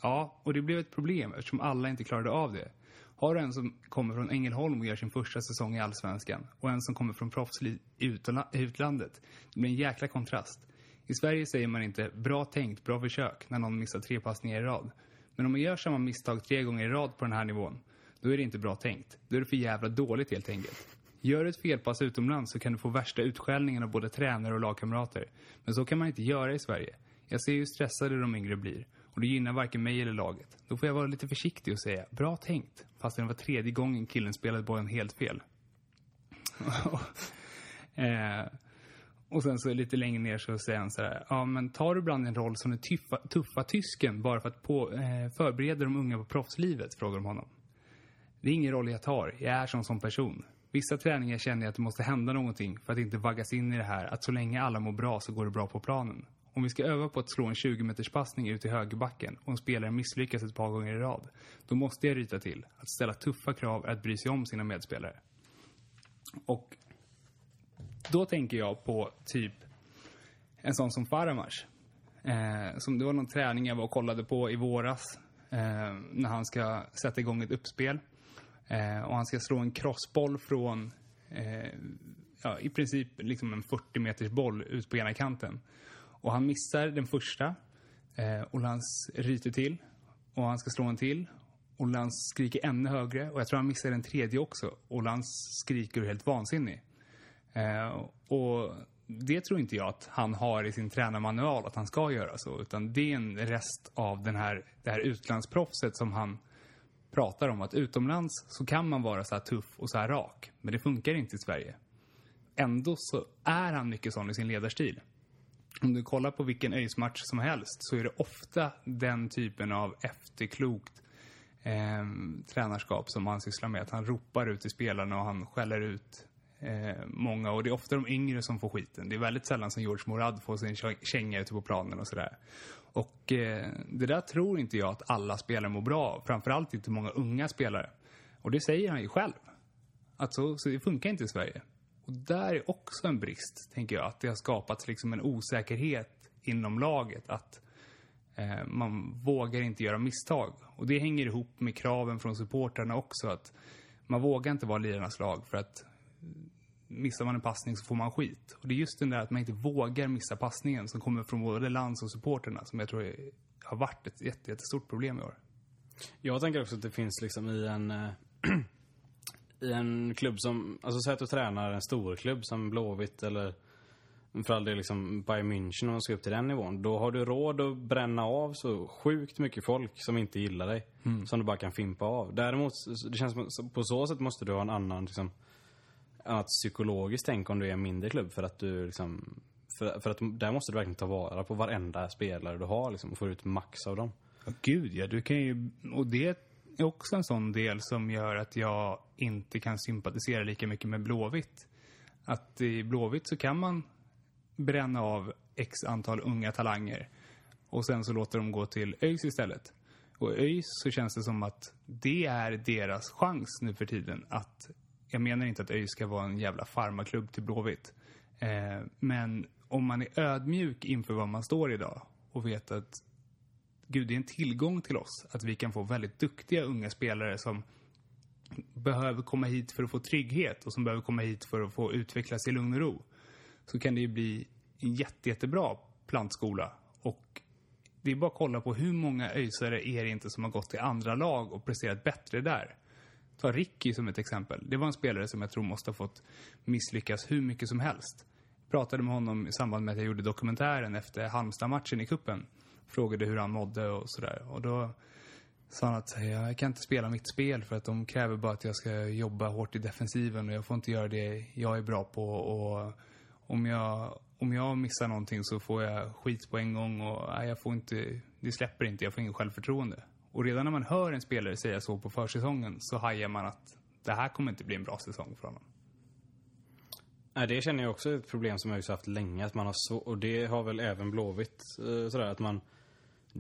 Ja, och det blev ett problem eftersom alla inte klarade av det. Har du en som kommer från Ängelholm och gör sin första säsong i Allsvenskan och en som kommer från proffsliv i utlandet. Det blir en jäkla kontrast. I Sverige säger man inte bra tänkt, bra försök när någon missar tre passningar i rad. Men om man gör samma misstag tre gånger i rad på den här nivån, då är det inte bra tänkt. Då är det för jävla dåligt helt enkelt. Gör du ett felpass utomlands så kan du få värsta utskällningen av både tränare och lagkamrater. Men så kan man inte göra i Sverige. Jag ser hur stressade de yngre blir. Och det gynnar varken mig eller laget. Då får jag vara lite försiktig och säga bra tänkt. Fast det var tredje gången killen spelade bollen helt fel. [laughs] eh, och sen så lite längre ner så säger han så här, ja men tar du ibland en roll som den tuffa, tuffa tysken bara för att på, eh, förbereda de unga på proffslivet? Frågar de honom. Det är ingen roll jag tar, jag är som som person. Vissa träningar känner jag att det måste hända någonting för att inte vaggas in i det här att så länge alla mår bra så går det bra på planen. Om vi ska öva på att slå en 20 meters passning ut i högerbacken och en spelare misslyckas ett par gånger i rad, då måste jag ryta till. Att ställa tuffa krav är att bry sig om sina medspelare. Och då tänker jag på typ en sån som Faramars. Eh, som det var någon träning jag var och kollade på i våras. Eh, när han ska sätta igång ett uppspel. Eh, och han ska slå en crossboll från eh, ja, i princip liksom en 40 meters boll ut på ena kanten. Och han missar den första. Eh, och Lans ryter till. Och han ska slå en till. Och Lans skriker ännu högre. Och jag tror han missar den tredje också. Och Lans skriker helt vansinnig. Eh, och det tror inte jag att han har i sin tränarmanual att han ska göra så. Utan det är en rest av den här, det här utlandsproffset som han pratar om. Att utomlands så kan man vara så här tuff och så här rak. Men det funkar inte i Sverige. Ändå så är han mycket sån i sin ledarstil. Om du kollar på vilken ÖIS-match som helst så är det ofta den typen av efterklokt eh, tränarskap som han sysslar med. Att han ropar ut till spelarna och han skäller ut eh, många. Och det är ofta de yngre som får skiten. Det är väldigt sällan som George Morad får sin känga ute på planen och sådär. Och eh, det där tror inte jag att alla spelare mår bra av. Framförallt inte många unga spelare. Och det säger han ju själv. Att så, så det funkar inte i Sverige. Och där är också en brist, tänker jag. Att det har skapats liksom en osäkerhet inom laget. Att eh, man vågar inte göra misstag. Och det hänger ihop med kraven från supportrarna också. Att man vågar inte vara lirarnas lag för att eh, missar man en passning så får man skit. Och det är just den där att man inte vågar missa passningen som kommer från både lands och supporterna som jag tror är, har varit ett jätte, jättestort problem i år. Jag tänker också att det finns liksom i en... Eh, [clears throat] I en klubb som... Alltså säg att du tränar en stor klubb som Blåvitt eller för all del liksom Bayern München om man ska upp till den nivån. Då har du råd att bränna av så sjukt mycket folk som inte gillar dig. Som du bara kan fimpa av. Däremot, det känns som på så sätt måste du ha en annan liksom, annat psykologiskt tänk om du är en mindre klubb för att du liksom för, för att där måste du verkligen ta vara på varenda spelare du har liksom, och få ut max av dem. Ja, gud ja. Du kan ju, och det är också en sån del som gör att jag inte kan sympatisera lika mycket med Blåvitt. Att i Blåvitt så kan man bränna av x antal unga talanger och sen så låter de gå till ÖIS istället. Och ÖIS så känns det som att det är deras chans nu för tiden att jag menar inte att ÖIS ska vara en jävla farmaklubb till Blåvitt. Eh, men om man är ödmjuk inför vad man står idag och vet att Gud, det är en tillgång till oss att vi kan få väldigt duktiga unga spelare som behöver komma hit för att få trygghet och som behöver komma hit för att få utvecklas i lugn och ro. Så kan det ju bli en jätte, jättebra plantskola. Och det är bara att kolla på hur många öjsare är det inte som har gått till andra lag och presterat bättre där. Ta Ricky som ett exempel. Det var en spelare som jag tror måste ha fått misslyckas hur mycket som helst. Jag Pratade med honom i samband med att jag gjorde dokumentären efter Halmstad-matchen i kuppen. Frågade hur han mådde och sådär. Och då sa han att jag kan inte spela mitt spel för att de kräver bara att jag ska jobba hårt i defensiven och jag får inte göra det jag är bra på. Och om jag, om jag missar någonting så får jag skit på en gång och nej, jag får inte, det släpper inte, jag får ingen självförtroende. Och redan när man hör en spelare säga så på försäsongen så hajar man att det här kommer inte bli en bra säsong för honom. Nej, det känner jag också är ett problem som jag har haft länge. Att man har så, och det har väl även Blåvitt. Eh, sådär, att man,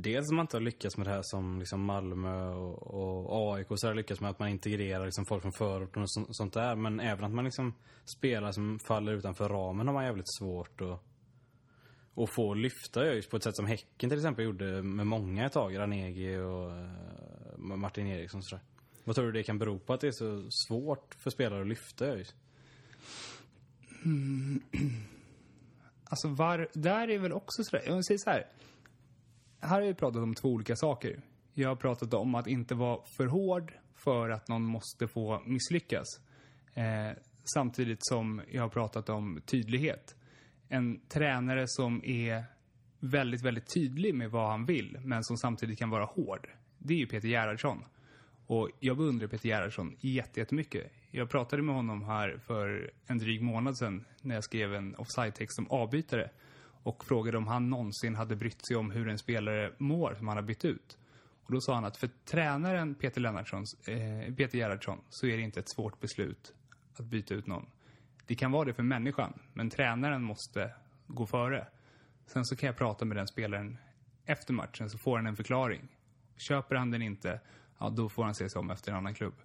dels man inte har lyckats med det här som liksom Malmö och, och AIK så har lyckats med att man integrerar liksom folk från förorten och så, sånt där. Men även att man liksom spelar som faller utanför ramen har man jävligt svårt att, att få lyfta just på ett sätt som Häcken till exempel gjorde med många ett tag. Ranegi och eh, Martin Eriksson sådär. Vad tror du det kan bero på att det är så svårt för spelare att lyfta ÖIS? Mm. [clears throat] Alltså var, där är väl också sådär, jag säger så här. Här har jag pratat om två olika saker. Jag har pratat om att inte vara för hård för att någon måste få misslyckas. Eh, samtidigt som jag har pratat om tydlighet. En tränare som är väldigt, väldigt tydlig med vad han vill, men som samtidigt kan vara hård. Det är ju Peter Gerhardsson. Och jag beundrar Peter Gerhardsson jättemycket. Jag pratade med honom här för en dryg månad sedan när jag skrev en offside-text om avbytare och frågade om han någonsin hade brytt sig om hur en spelare mår som han har bytt ut. Och då sa han att för tränaren Peter, Lennartssons, eh, Peter Gerhardsson så är det inte ett svårt beslut att byta ut någon. Det kan vara det för människan, men tränaren måste gå före. Sen så kan jag prata med den spelaren efter matchen så får han en förklaring. Köper han den inte, ja då får han se sig om efter en annan klubb.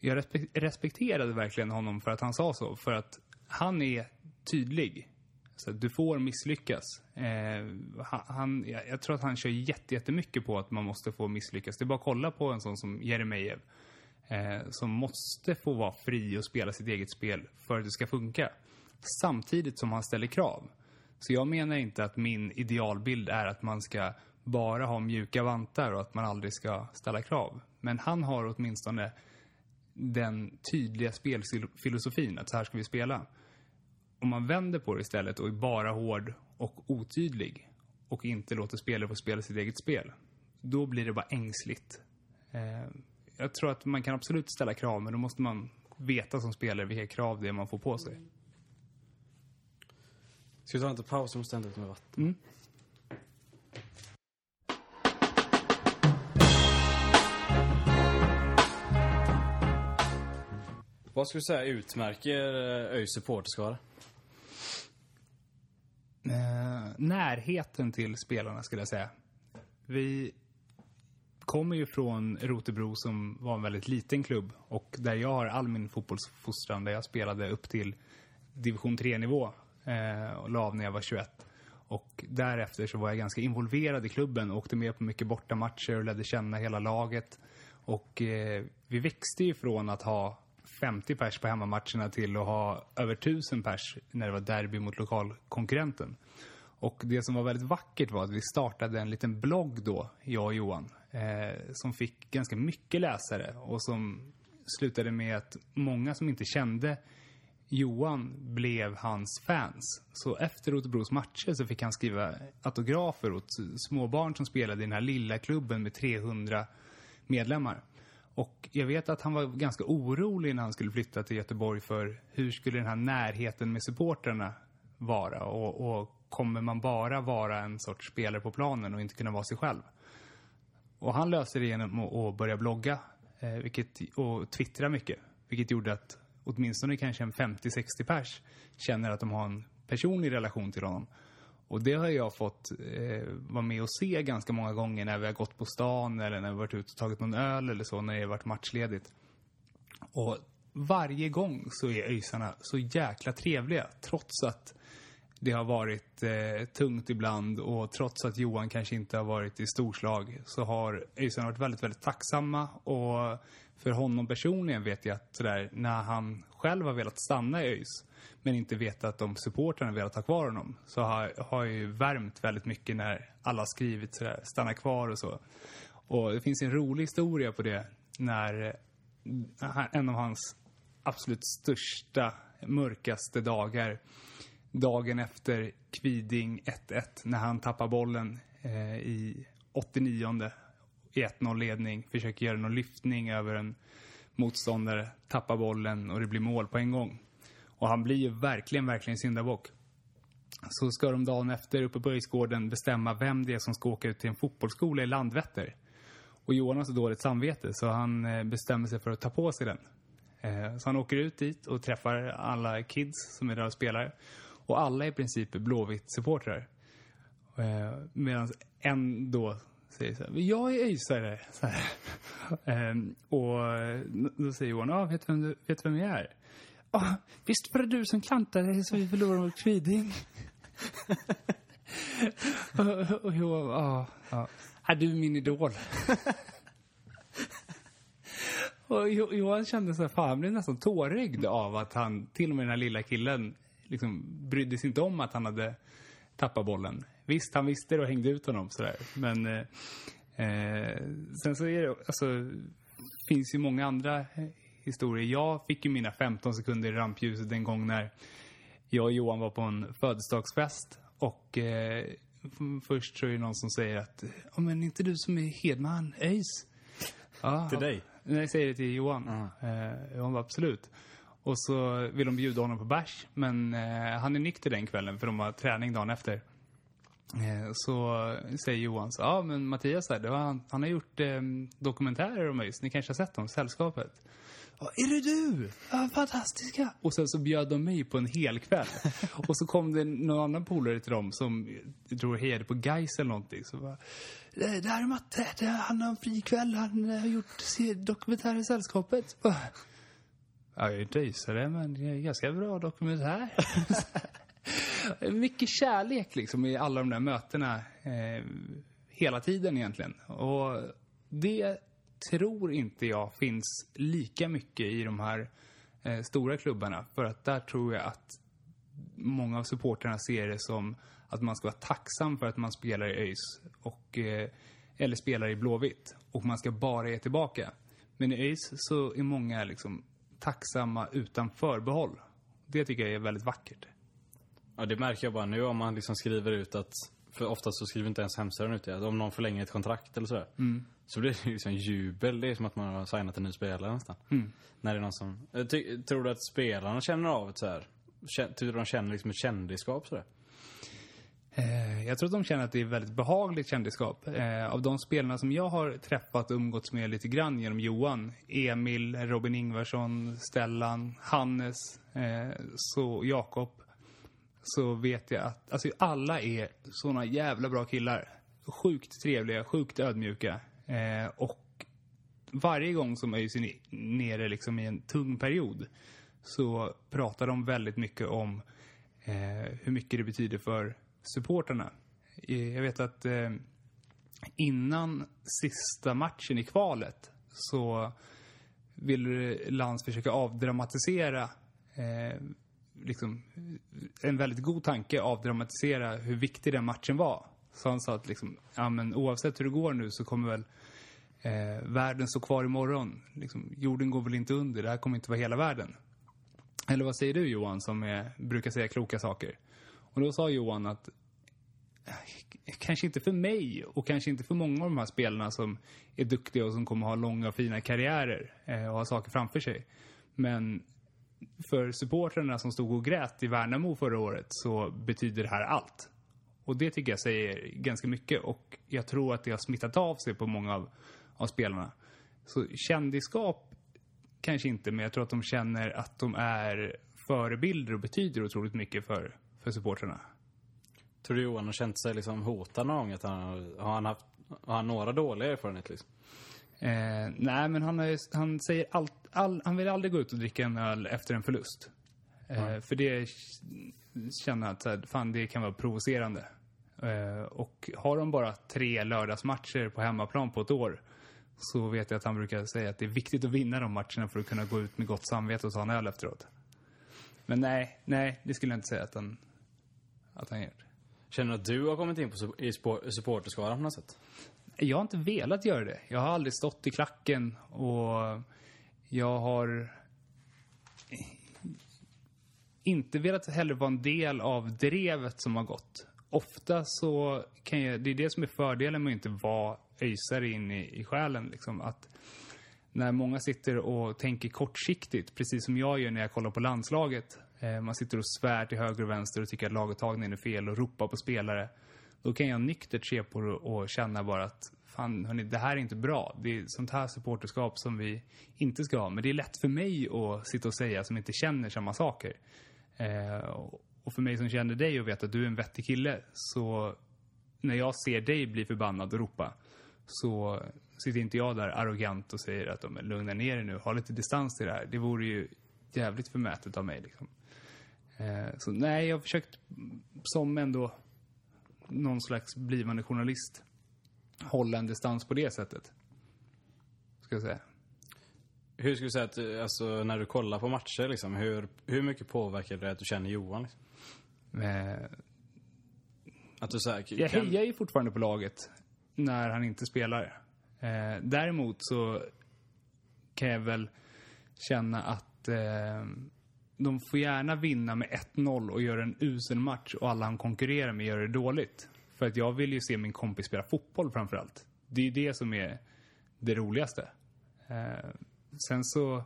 Jag respekterade verkligen honom för att han sa så, för att han är tydlig. Så du får misslyckas. Eh, han- han, jag, jag tror att han kör jätte, jättemycket på att man måste få misslyckas. Det är bara att kolla på en sån som Jeremejeff. Eh, som måste få vara fri och spela sitt eget spel för att det ska funka. Samtidigt som han ställer krav. Så jag menar inte att min idealbild är att man ska bara ha mjuka vantar och att man aldrig ska ställa krav. Men han har åtminstone den tydliga spelfilosofin att så här ska vi spela. Om man vänder på det istället och är bara hård och otydlig och inte låter spelare få spela sitt eget spel, då blir det bara ängsligt. Eh, jag tror att man kan absolut ställa krav, men då måste man veta som spelare vilka krav det är man får på sig. Ska vi ta en liten paus? Jag måste hämta ut med vatten. Vad skulle du säga utmärker ÖIS supporterskara? Eh, närheten till spelarna skulle jag säga. Vi kommer ju från Rotebro som var en väldigt liten klubb och där jag har all min fotbollsfostran där jag spelade upp till division 3-nivå eh, och la av när jag var 21. Och därefter så var jag ganska involverad i klubben och åkte med på mycket bortamatcher och lärde känna hela laget. Och eh, vi växte ju från att ha 50 pers på hemmamatcherna till att ha över 1000 pers när det var derby mot lokalkonkurrenten. Och det som var väldigt vackert var att vi startade en liten blogg då, jag och Johan, eh, som fick ganska mycket läsare och som slutade med att många som inte kände Johan blev hans fans. Så efter Rotebros matcher så fick han skriva autografer åt småbarn som spelade i den här lilla klubben med 300 medlemmar. Och jag vet att han var ganska orolig när han skulle flytta till Göteborg för hur skulle den här närheten med supporterna vara och, och kommer man bara vara en sorts spelare på planen och inte kunna vara sig själv? Och han löste det genom att att börja blogga eh, vilket, och twittra mycket. Vilket gjorde att åtminstone kanske en 50-60 pers känner att de har en personlig relation till honom. Och det har jag fått eh, vara med och se ganska många gånger när vi har gått på stan eller när vi varit ute och tagit någon öl eller så när det har varit matchledigt. Och varje gång så är Öisarna så jäkla trevliga trots att det har varit eh, tungt ibland och trots att Johan kanske inte har varit i storslag så har Öisarna varit väldigt, väldigt tacksamma och för honom personligen vet jag att sådär, när han själv har velat stanna i ÖIS men inte vetat om supportrarna velat ha kvar honom så har, har ju värmt väldigt mycket när alla har skrivit sådär, stanna kvar och så. Och det finns en rolig historia på det när en av hans absolut största, mörkaste dagar dagen efter Kviding 1-1 när han tappar bollen eh, i 89 i 1-0 ledning, försöker göra någon lyftning över en motståndare, tappar bollen och det blir mål på en gång. Och han blir ju verkligen, verkligen syndabock. Så ska de dagen efter uppe på Öjsgården bestämma vem det är som ska åka ut till en fotbollsskola i Landvetter. Och Johan har så dåligt samvete så han eh, bestämmer sig för att ta på sig den. Eh, så han åker ut dit och träffar alla kids som är där och spelar. Och alla är i princip Blåvitt-supportrar. Eh, medan en då säger så här, jag är öjsare. [laughs] Ehm, och då säger Johan, ah, vet du vem, du, vet vem jag är? Ah, visst var det du som klantade dig så vi förlorade mot Kviding? [laughs] och, och Johan, ah, ja, ah. Är du min idol? [laughs] Och Johan kände så här, fan han blev nästan tårögd av att han, till och med den här lilla killen, liksom brydde sig inte om att han hade tappat bollen. Visst, han visste det och hängde ut honom sådär. Men eh, eh, sen så är det, alltså, finns ju många andra eh, historier. Jag fick ju mina 15 sekunder i rampljuset en gång när jag och Johan var på en födelsedagsfest och eh, först så är det någon som säger att, ja men inte du som är Hedman, ÖIS? Ja, Till dig? Nej, jag säger det till Johan. Eh, Johan var absolut. Och så vill de bjuda honom på bärs, men eh, han är nykter den kvällen för de har träning dagen efter. Eh, så säger Johan så, ja men Mattias här, det var, han, han har gjort eh, dokumentärer om ÖIS, ni kanske har sett dem, Sällskapet. Ja, är det du? Ja, fantastiska! Och sen så bjöd de mig på en hel kväll. [laughs] och så kom det någon annan polare till dem som, jag tror hejade på Gais eller någonting. Så bara, det här är Matte, det, han har en fri kväll, han eh, har gjort dokumentärer i Sällskapet. [laughs] Ja, jag är inte öisare, men det är ganska bra dokumentär. [laughs] [laughs] Mycket kärlek liksom i alla de där mötena eh, hela tiden egentligen. Och det tror inte jag finns lika mycket i de här eh, stora klubbarna. För att där tror jag att många av supporterna ser det som att man ska vara tacksam för att man spelar i ÖIS och, eh, eller spelar i Blåvitt och man ska bara ge tillbaka. Men i ÖIS så är många liksom tacksamma utan förbehåll. Det tycker jag är väldigt vackert. Ja, det märker jag bara nu om man liksom skriver ut att, för oftast så skriver inte ens hemsidan ut det, att om någon förlänger ett kontrakt eller sådär. Så blir det liksom jubel, det är som att man har signat en ny spelare nästan. När det är någon som, Jag ty, tror du att spelarna känner av ett så här? Kän- Tror du de känner liksom ett kändisskap sådär? Eh, Jag tror att de känner att det är väldigt behagligt kändisskap. Eh, av de spelarna som jag har träffat och umgåtts med lite grann genom Johan, Emil, Robin Ingvarsson, Stellan, Hannes, eh, så Jakob, så vet jag att alltså, alla är såna jävla bra killar. Sjukt trevliga, sjukt ödmjuka. Eh, och varje gång som ÖIS är nere liksom i en tung period så pratar de väldigt mycket om eh, hur mycket det betyder för supporterna. Eh, Jag vet att eh, innan sista matchen i kvalet så ville Lans försöka avdramatisera eh, liksom, en väldigt god tanke avdramatisera hur viktig den matchen var. Så han sa att liksom, ja, men oavsett hur det går nu så kommer väl eh, världen stå kvar imorgon. Liksom, jorden går väl inte under, det här kommer inte vara hela världen. Eller vad säger du Johan som är, brukar säga kloka saker? Och då sa Johan att eh, kanske inte för mig och kanske inte för många av de här spelarna som är duktiga och som kommer ha långa och fina karriärer eh, och ha saker framför sig. Men för supportrarna som stod och grät i Värnamo förra året så betyder det här allt. Och det tycker jag säger ganska mycket och jag tror att det har smittat av sig på många av, av spelarna. Så kändisskap kanske inte, men jag tror att de känner att de är förebilder och betyder otroligt mycket för, för supportrarna. Tror du Johan har känt sig liksom hotad någon gång? Att han, har- han haft, har han några dåliga erfarenheter liksom? Eh, nej, men han, ju- han säger allt, all, han vill aldrig gå ut och dricka en öl efter en förlust. Eh, För det känner jag att så här, fan, det kan vara provocerande. Eh, och har de bara tre lördagsmatcher på hemmaplan på ett år så vet jag att han brukar säga att det är viktigt att vinna de matcherna för att kunna gå ut med gott samvete och ta en öl efteråt. Men nej, nej, det skulle jag inte säga att han, att han gör. Känner du att du har kommit in på, i supporterskaran på något sätt? Jag har inte velat göra det. Jag har aldrig stått i klacken och jag har inte velat heller vara en del av drevet som har gått. Ofta så kan jag, det är det som är fördelen med att inte vara öjsare in i, i själen. Liksom, att när många sitter och tänker kortsiktigt, precis som jag gör när jag kollar på landslaget. Eh, man sitter och svär till höger och vänster och tycker att laguttagningen är fel och ropar på spelare. Då kan jag nyktert se på det och känna bara att fan hörni, det här är inte bra. Det är sånt här supporterskap som vi inte ska ha. Men det är lätt för mig att sitta och säga som inte känner samma saker. Eh, och för mig som känner dig och vet att du är en vettig kille så när jag ser dig bli förbannad och ropa så sitter inte jag där arrogant och säger att de lugna ner er nu, ha lite distans till det här. Det vore ju jävligt förmätet av mig liksom. Eh, så nej, jag har försökt som ändå någon slags blivande journalist hålla en distans på det sättet. Ska jag säga. Hur skulle du säga att, alltså, när du kollar på matcher liksom, hur, hur mycket påverkar det att du känner Johan? Liksom? Eh, Att du så här, Jag kan, hejar ju fortfarande på laget när han inte spelar. Eh, däremot så kan jag väl känna att eh, de får gärna vinna med 1-0 och göra en usel match och alla han konkurrerar med gör det dåligt. För att jag vill ju se min kompis spela fotboll framför allt. Det är ju det som är det roligaste. Eh, sen så...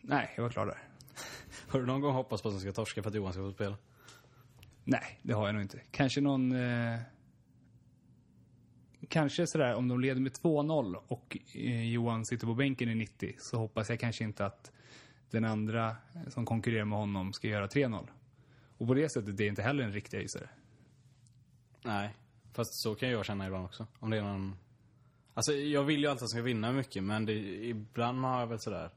Nej, jag var klar där. [laughs] Har du någon gång hoppats på att de ska torska för att Johan ska få spela? Nej, det har jag nog inte. Kanske någon... Eh, kanske sådär om de leder med 2-0 och eh, Johan sitter på bänken i 90 så hoppas jag kanske inte att den andra som konkurrerar med honom ska göra 3-0. Och på det sättet det är inte heller en riktig öisare. Nej. Fast så kan jag känna ibland också. Om det är någon... Alltså jag vill ju alltid att de ska vinna mycket men det, ibland har jag väl sådär...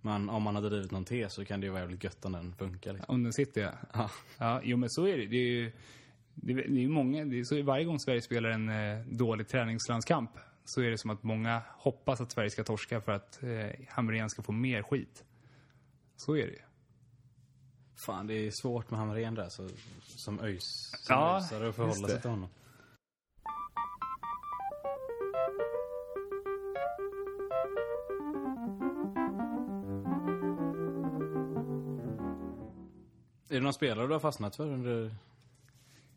Men om man hade drivit någon tes så kan det ju vara jävligt gött om den funkar liksom. Om den sitter ja. Ja. Ja, jo men så är det. Det är ju det är ju många, det är så varje gång Sverige spelar en eh, dålig träningslandskamp så är det som att många hoppas att Sverige ska torska för att eh, Hamrén ska få mer skit. Så är det ju. Fan, det är svårt med Hamrén där så, som. Som Ja, att förhålla sig till honom. Är det någon spelare du har fastnat för under...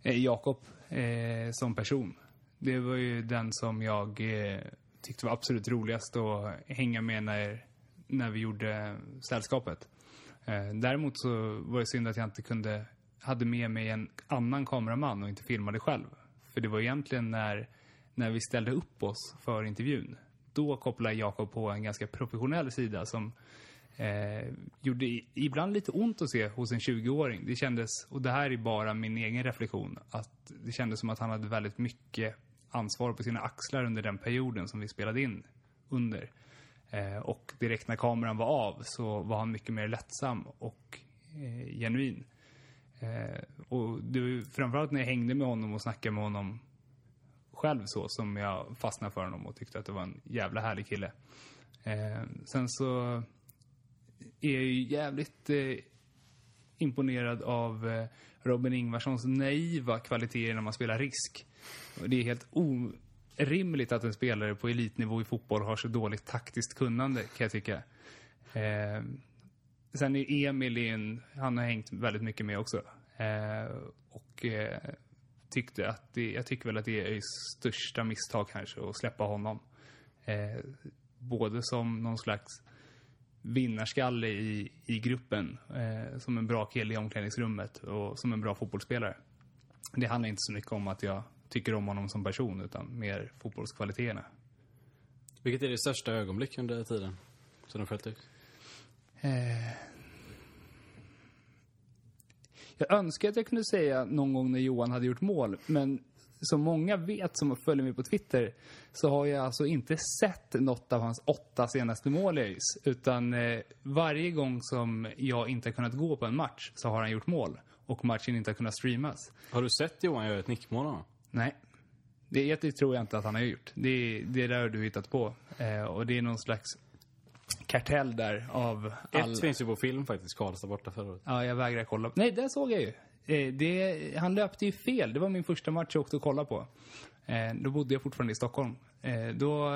Eh, Jakob eh, som person. Det var ju den som jag eh, tyckte var absolut roligast att hänga med när, när vi gjorde sällskapet. Eh, däremot så var det synd att jag inte kunde, hade med mig en annan kameraman och inte filmade själv. För det var egentligen när, när vi ställde upp oss för intervjun. Då kopplade Jakob på en ganska professionell sida som eh, gjorde ibland lite ont att se hos en 20-åring. Det kändes, och det här är bara min egen reflektion, att det kändes som att han hade väldigt mycket ansvar på sina axlar under den perioden som vi spelade in under. Eh, och direkt när kameran var av så var han mycket mer lättsam och eh, genuin. Eh, och det var framförallt när jag hängde med honom och snackade med honom själv så som jag fastnade för honom och tyckte att det var en jävla härlig kille. Eh, sen så är jag ju jävligt eh, imponerad av eh, Robin Ingvarssons naiva kvaliteter när man spelar risk. Och det är helt orimligt att en spelare på elitnivå i fotboll har så dåligt taktiskt kunnande, kan jag tycka. Eh, sen är Emil en, han har hängt väldigt mycket med också. Eh, och eh, tyckte att det, jag tycker väl att det är ÖIS största misstag kanske att släppa honom. Eh, både som någon slags vinnarskalle i, i gruppen, eh, som en bra kille i omklädningsrummet och som en bra fotbollsspelare. Det handlar inte så mycket om att jag tycker om honom som person utan mer fotbollskvaliteterna. Vilket är det största ögonblick under tiden som du följt ut? Eh, jag önskar att jag kunde säga någon gång när Johan hade gjort mål, men som många vet som följer mig på Twitter så har jag alltså inte sett något av hans åtta senaste mål i ÖIS. Utan eh, varje gång som jag inte har kunnat gå på en match så har han gjort mål och matchen inte har kunnat streamas. Har du sett Johan göra ett nickmål gång? Nej. Det, det tror jag inte att han har gjort. Det, det där har du hittat på. Eh, och det är någon slags kartell där av. Ett finns ju på film faktiskt, Karlstad borta förra året. Ja, jag vägrar kolla. Nej, det såg jag ju. Eh, det, han löpte ju fel. Det var min första match jag åkte och kollade på. Eh, då bodde jag fortfarande i Stockholm. Eh, då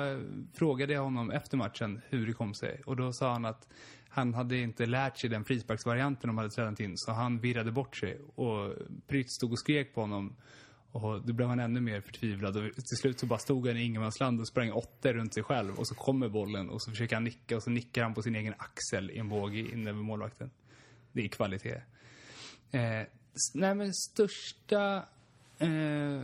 frågade jag honom efter matchen hur det kom sig. Och då sa han att han hade inte lärt sig den frisparksvarianten de hade tränat in. Så han virrade bort sig. Och Prytz stod och skrek på honom. Och då blev han ännu mer förtvivlad. Och till slut så bara stod han i ingenmansland och sprang åtta runt sig själv. Och så kommer bollen och så försöker han nicka och så nickar han på sin egen axel i en båge in över målvakten. Det är kvalitet. Eh, nej men största eh,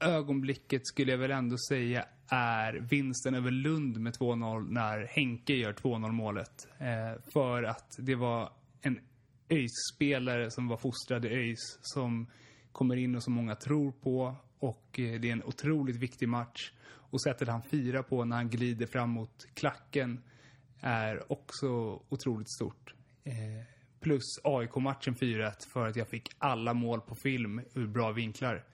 ögonblicket skulle jag väl ändå säga är vinsten över Lund med 2-0 när Henke gör 2-0 målet. Eh, för att det var en ÖIS-spelare som var fostrad i ÖIS som kommer in och som många tror på och eh, det är en otroligt viktig match. Och sättet han firar på när han glider fram mot klacken är också otroligt stort. Eh, plus AIK-matchen 4-1 för att jag fick alla mål på film ur bra vinklar.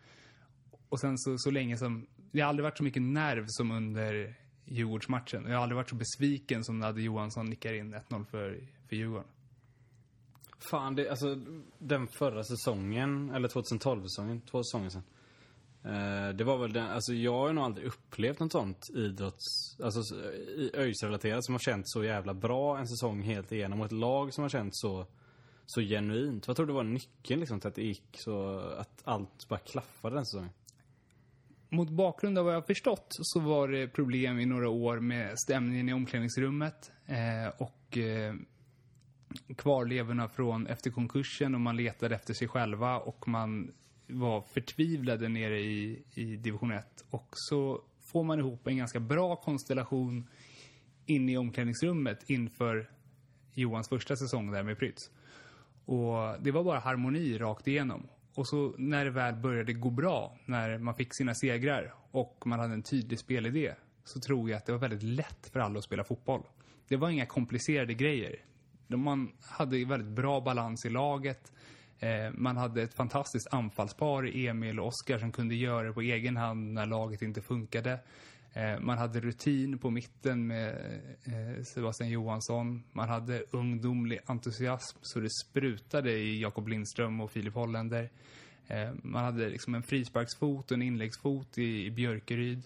Och sen så, så länge som... Det har aldrig varit så mycket nerv som under Djurgårdsmatchen. Jag har aldrig varit så besviken som när Adde Johansson nickar in 1-0 för, för Djurgården. Fan, det, alltså den förra säsongen, eller 2012-säsongen, två säsonger sen... Eh, det var väl den, alltså jag har nog aldrig upplevt något sånt idrotts, alltså ÖIS-relaterat som har känts så jävla bra en säsong helt igenom och ett lag som har känts så, så genuint. Vad tror du var nyckeln liksom till att det gick så, att allt bara klaffade den säsongen? mot bakgrund av vad jag har förstått så var det problem i några år med stämningen i omklädningsrummet eh, och eh, kvarlevorna från efter konkursen och man letade efter sig själva och man var förtvivlade nere i, i division 1. Och så får man ihop en ganska bra konstellation inne i omklädningsrummet inför Johans första säsong där med Prytz. Och det var bara harmoni rakt igenom. Och så när det väl började gå bra, när man fick sina segrar och man hade en tydlig spelidé, så tror jag att det var väldigt lätt för alla att spela fotboll. Det var inga komplicerade grejer. Man hade väldigt bra balans i laget. Eh, Man hade ett fantastiskt anfallspar i Emil och Oskar som kunde göra det på egen hand när laget inte funkade. Eh, Man hade rutin på mitten med eh, Sebastian Johansson. Man hade ungdomlig entusiasm så det sprutade i Jakob Lindström och Filip Holländer. Eh, man hade liksom en frisparksfot och en inläggsfot i i Björkeryd.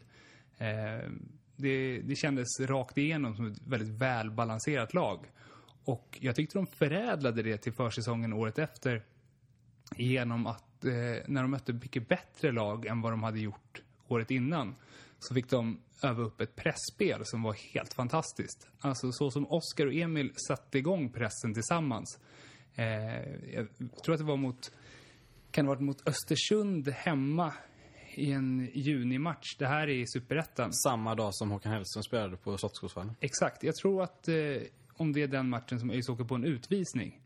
Eh, det, det kändes rakt igenom som ett väldigt välbalanserat lag. Och jag tyckte de förädlade det till försäsongen året efter genom att eh, när de mötte mycket bättre lag än vad de hade gjort året innan så fick de öva upp ett pressspel som var helt fantastiskt. Alltså så som Oskar och Emil satte igång pressen tillsammans. Eh, jag tror att det var mot, kan det ha varit mot Östersund hemma i en junimatch. Det här är i Superettan. Samma dag som Håkan Hellström spelade på Slottsskogsvallen. Exakt. Jag tror att eh, om det är den matchen som ÖIS åker på en utvisning.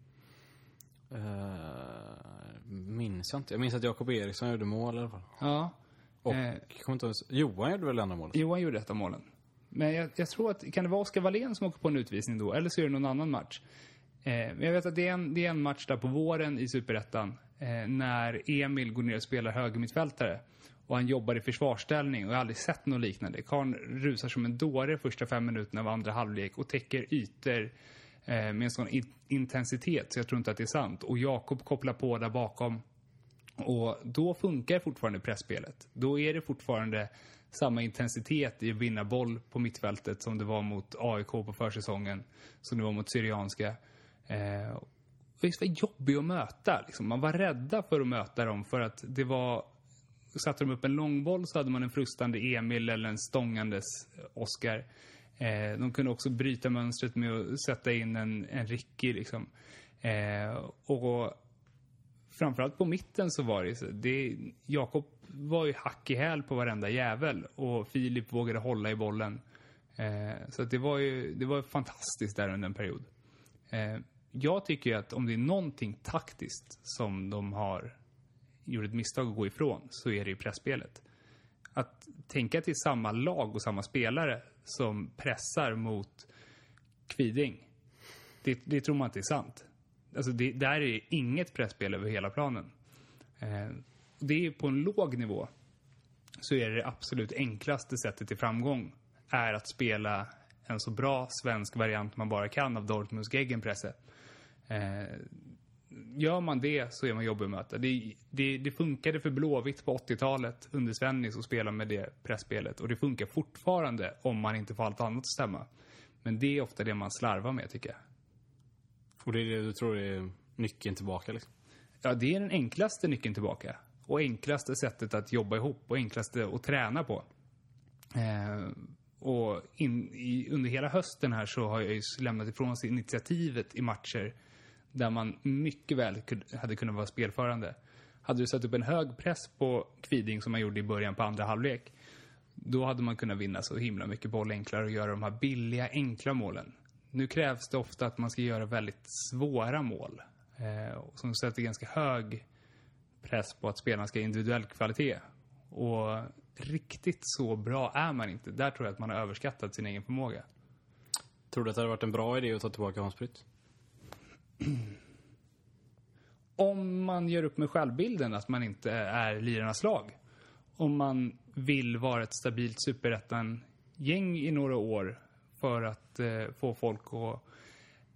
Uh, minns jag inte. Jag minns att Jakob Eriksson gjorde mål i alla fall. Ja. Och, Eh. inte Johan gjorde väl andra målet? Johan gjorde ett av målen. Men jag, jag tror att, kan det vara Oskar Wallén som åker på en utvisning då? Eller så är det någon annan match. Eh, men jag vet att det är, en, det är en match där på våren i Superettan. Eh, när Emil går ner och spelar högermittfältare. Och han jobbar i försvarsställning och jag har aldrig sett något liknande. Karn rusar som en dåre första fem minuterna av andra halvlek och täcker ytor eh, med en sån in- intensitet så jag tror inte att det är sant. Och Jakob kopplar på där bakom. Och då funkar fortfarande pressspelet. Då är det fortfarande samma intensitet i att vinna boll på mittfältet som det var mot AIK på försäsongen, som det var mot Syrianska. Eh, det var jobbigt att möta. Liksom. Man var rädda för att möta dem för att det var... Satte de upp en långboll så hade man en frustande Emil eller en stångandes eh, Oskar. Eh, de kunde också bryta mönstret med att sätta in en, en Ricky liksom. Eh, och framförallt på mitten så var det så. Det, Jakob var ju hack i häl på varenda jävel och Filip vågade hålla i bollen. Eh, så att det var ju det var fantastiskt där under en period. Eh, jag tycker ju att om det är någonting taktiskt som de har gjorde ett misstag att gå ifrån så är det ju pressspelet. Att tänka till samma lag och samma spelare som pressar mot Kviding. Det, det tror man inte är sant. Alltså det, där är inget pressspel över hela planen. Eh, det är på en låg nivå så är det absolut enklaste sättet till framgång är att spela en så bra svensk variant man bara kan av Dortmunds gegenpresse. Eh, gör man det så är man jobbig att möta. Det, det, det funkade för Blåvitt på 80-talet under Svennis att spela med det pressspelet och det funkar fortfarande om man inte får allt annat att stämma. Men det är ofta det man slarvar med tycker jag. Och det är det du tror är nyckeln tillbaka liksom? Ja, det är den enklaste nyckeln tillbaka. Och enklaste sättet att jobba ihop och enklaste att träna på. Eh, och in, i, under hela hösten här så har jag ju lämnat ifrån sig initiativet i matcher där man mycket väl hade kunnat vara spelförande. Hade du satt upp en hög press på Kviding som man gjorde i början på andra halvlek, då hade man kunnat vinna så himla mycket boll enklare och göra de här billiga, enkla målen. Nu krävs det ofta att man ska göra väldigt svåra mål. Eh, som sätter ganska hög press på att spelarna ska ha individuell kvalitet. Och riktigt så bra är man inte. Där tror jag att man har överskattat sin egen förmåga. Tror du att det hade varit en bra idé att ta tillbaka Hans Prytz? [clears throat] Om man gör upp med självbilden att man inte är lirarnas lag. Om man vill vara ett stabilt superettan-gäng i några år för att eh, få folk att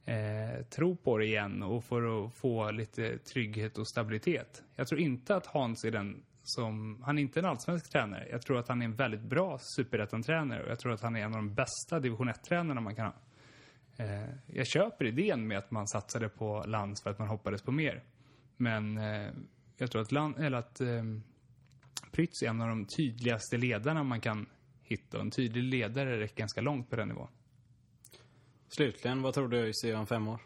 eh, tro på det igen och för att få lite trygghet och stabilitet. Jag tror inte att Hans är den som... Han är inte en allsvensk tränare. Jag tror att han är en väldigt bra superettan-tränare och jag tror att han är en av de bästa division 1-tränarna man kan ha. Eh, jag köper idén med att man satsade på Lands för att man hoppades på mer. Men eh, jag tror att, land, eller att eh, Prytz är en av de tydligaste ledarna man kan hitta. En tydlig ledare räcker ganska långt på den nivån. Slutligen, vad tror du ÖIS är om fem år?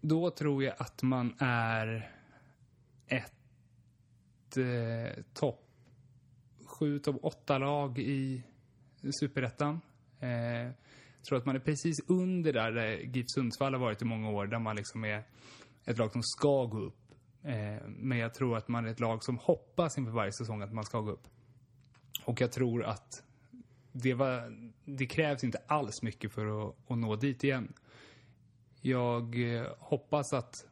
Då tror jag att man är ett eh, topp sju, topp åtta lag i superettan. Eh, tror att man är precis under där, där GIF Sundsvall har varit i många år, där man liksom är ett lag som ska gå upp. Eh, men jag tror att man är ett lag som hoppas inför varje säsong att man ska gå upp. Och jag tror att det, var, det krävs inte alls mycket för att, att nå dit igen. Jag eh, hoppas att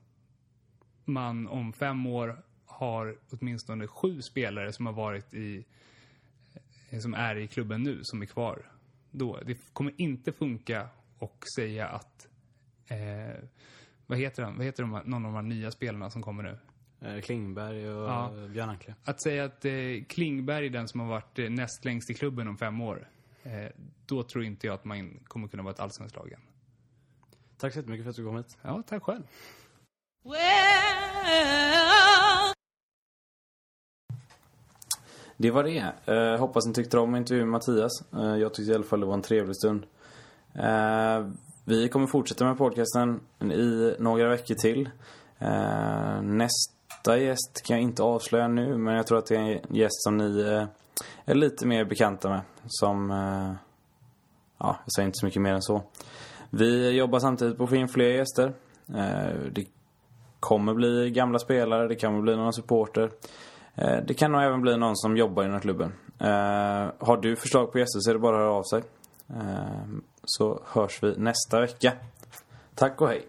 man om fem år har åtminstone sju spelare som har varit i eh, som är i klubben nu, som är kvar. Då. Det kommer inte funka och säga att eh, vad heter han? Vad heter de, någon av de här nya spelarna som kommer nu? Eh, Klingberg och Ja. Björn Ankle. Att säga att eh, Klingberg är den som har varit eh, näst längst i klubben om fem år. Eh, då tror inte jag att man kommer kunna vara ett allsvenskt lag igen. Tack så jättemycket för att du kom hit. Ja, tack själv. Well, Det var det. Eh, hoppas ni tyckte om intervjun med Mattias. Eh, jag tyckte i alla fall det var en trevlig stund. Eh, vi kommer fortsätta med podcasten i några veckor till. Eh, nästa gäst kan jag inte avslöja nu, men jag tror att det är en gäst som ni eh, är lite mer bekanta med. Som, eh, ja, jag säger inte så mycket mer än så. Vi jobbar samtidigt på att få in fler gäster. Det kommer bli gamla spelare, det kan bli några supporter. Eh, det kan nog även bli någon som jobbar inom klubben. Eh, har du förslag på gäster så är det bara att höra av sig. Eh, så hörs vi nästa vecka. Tack och hej.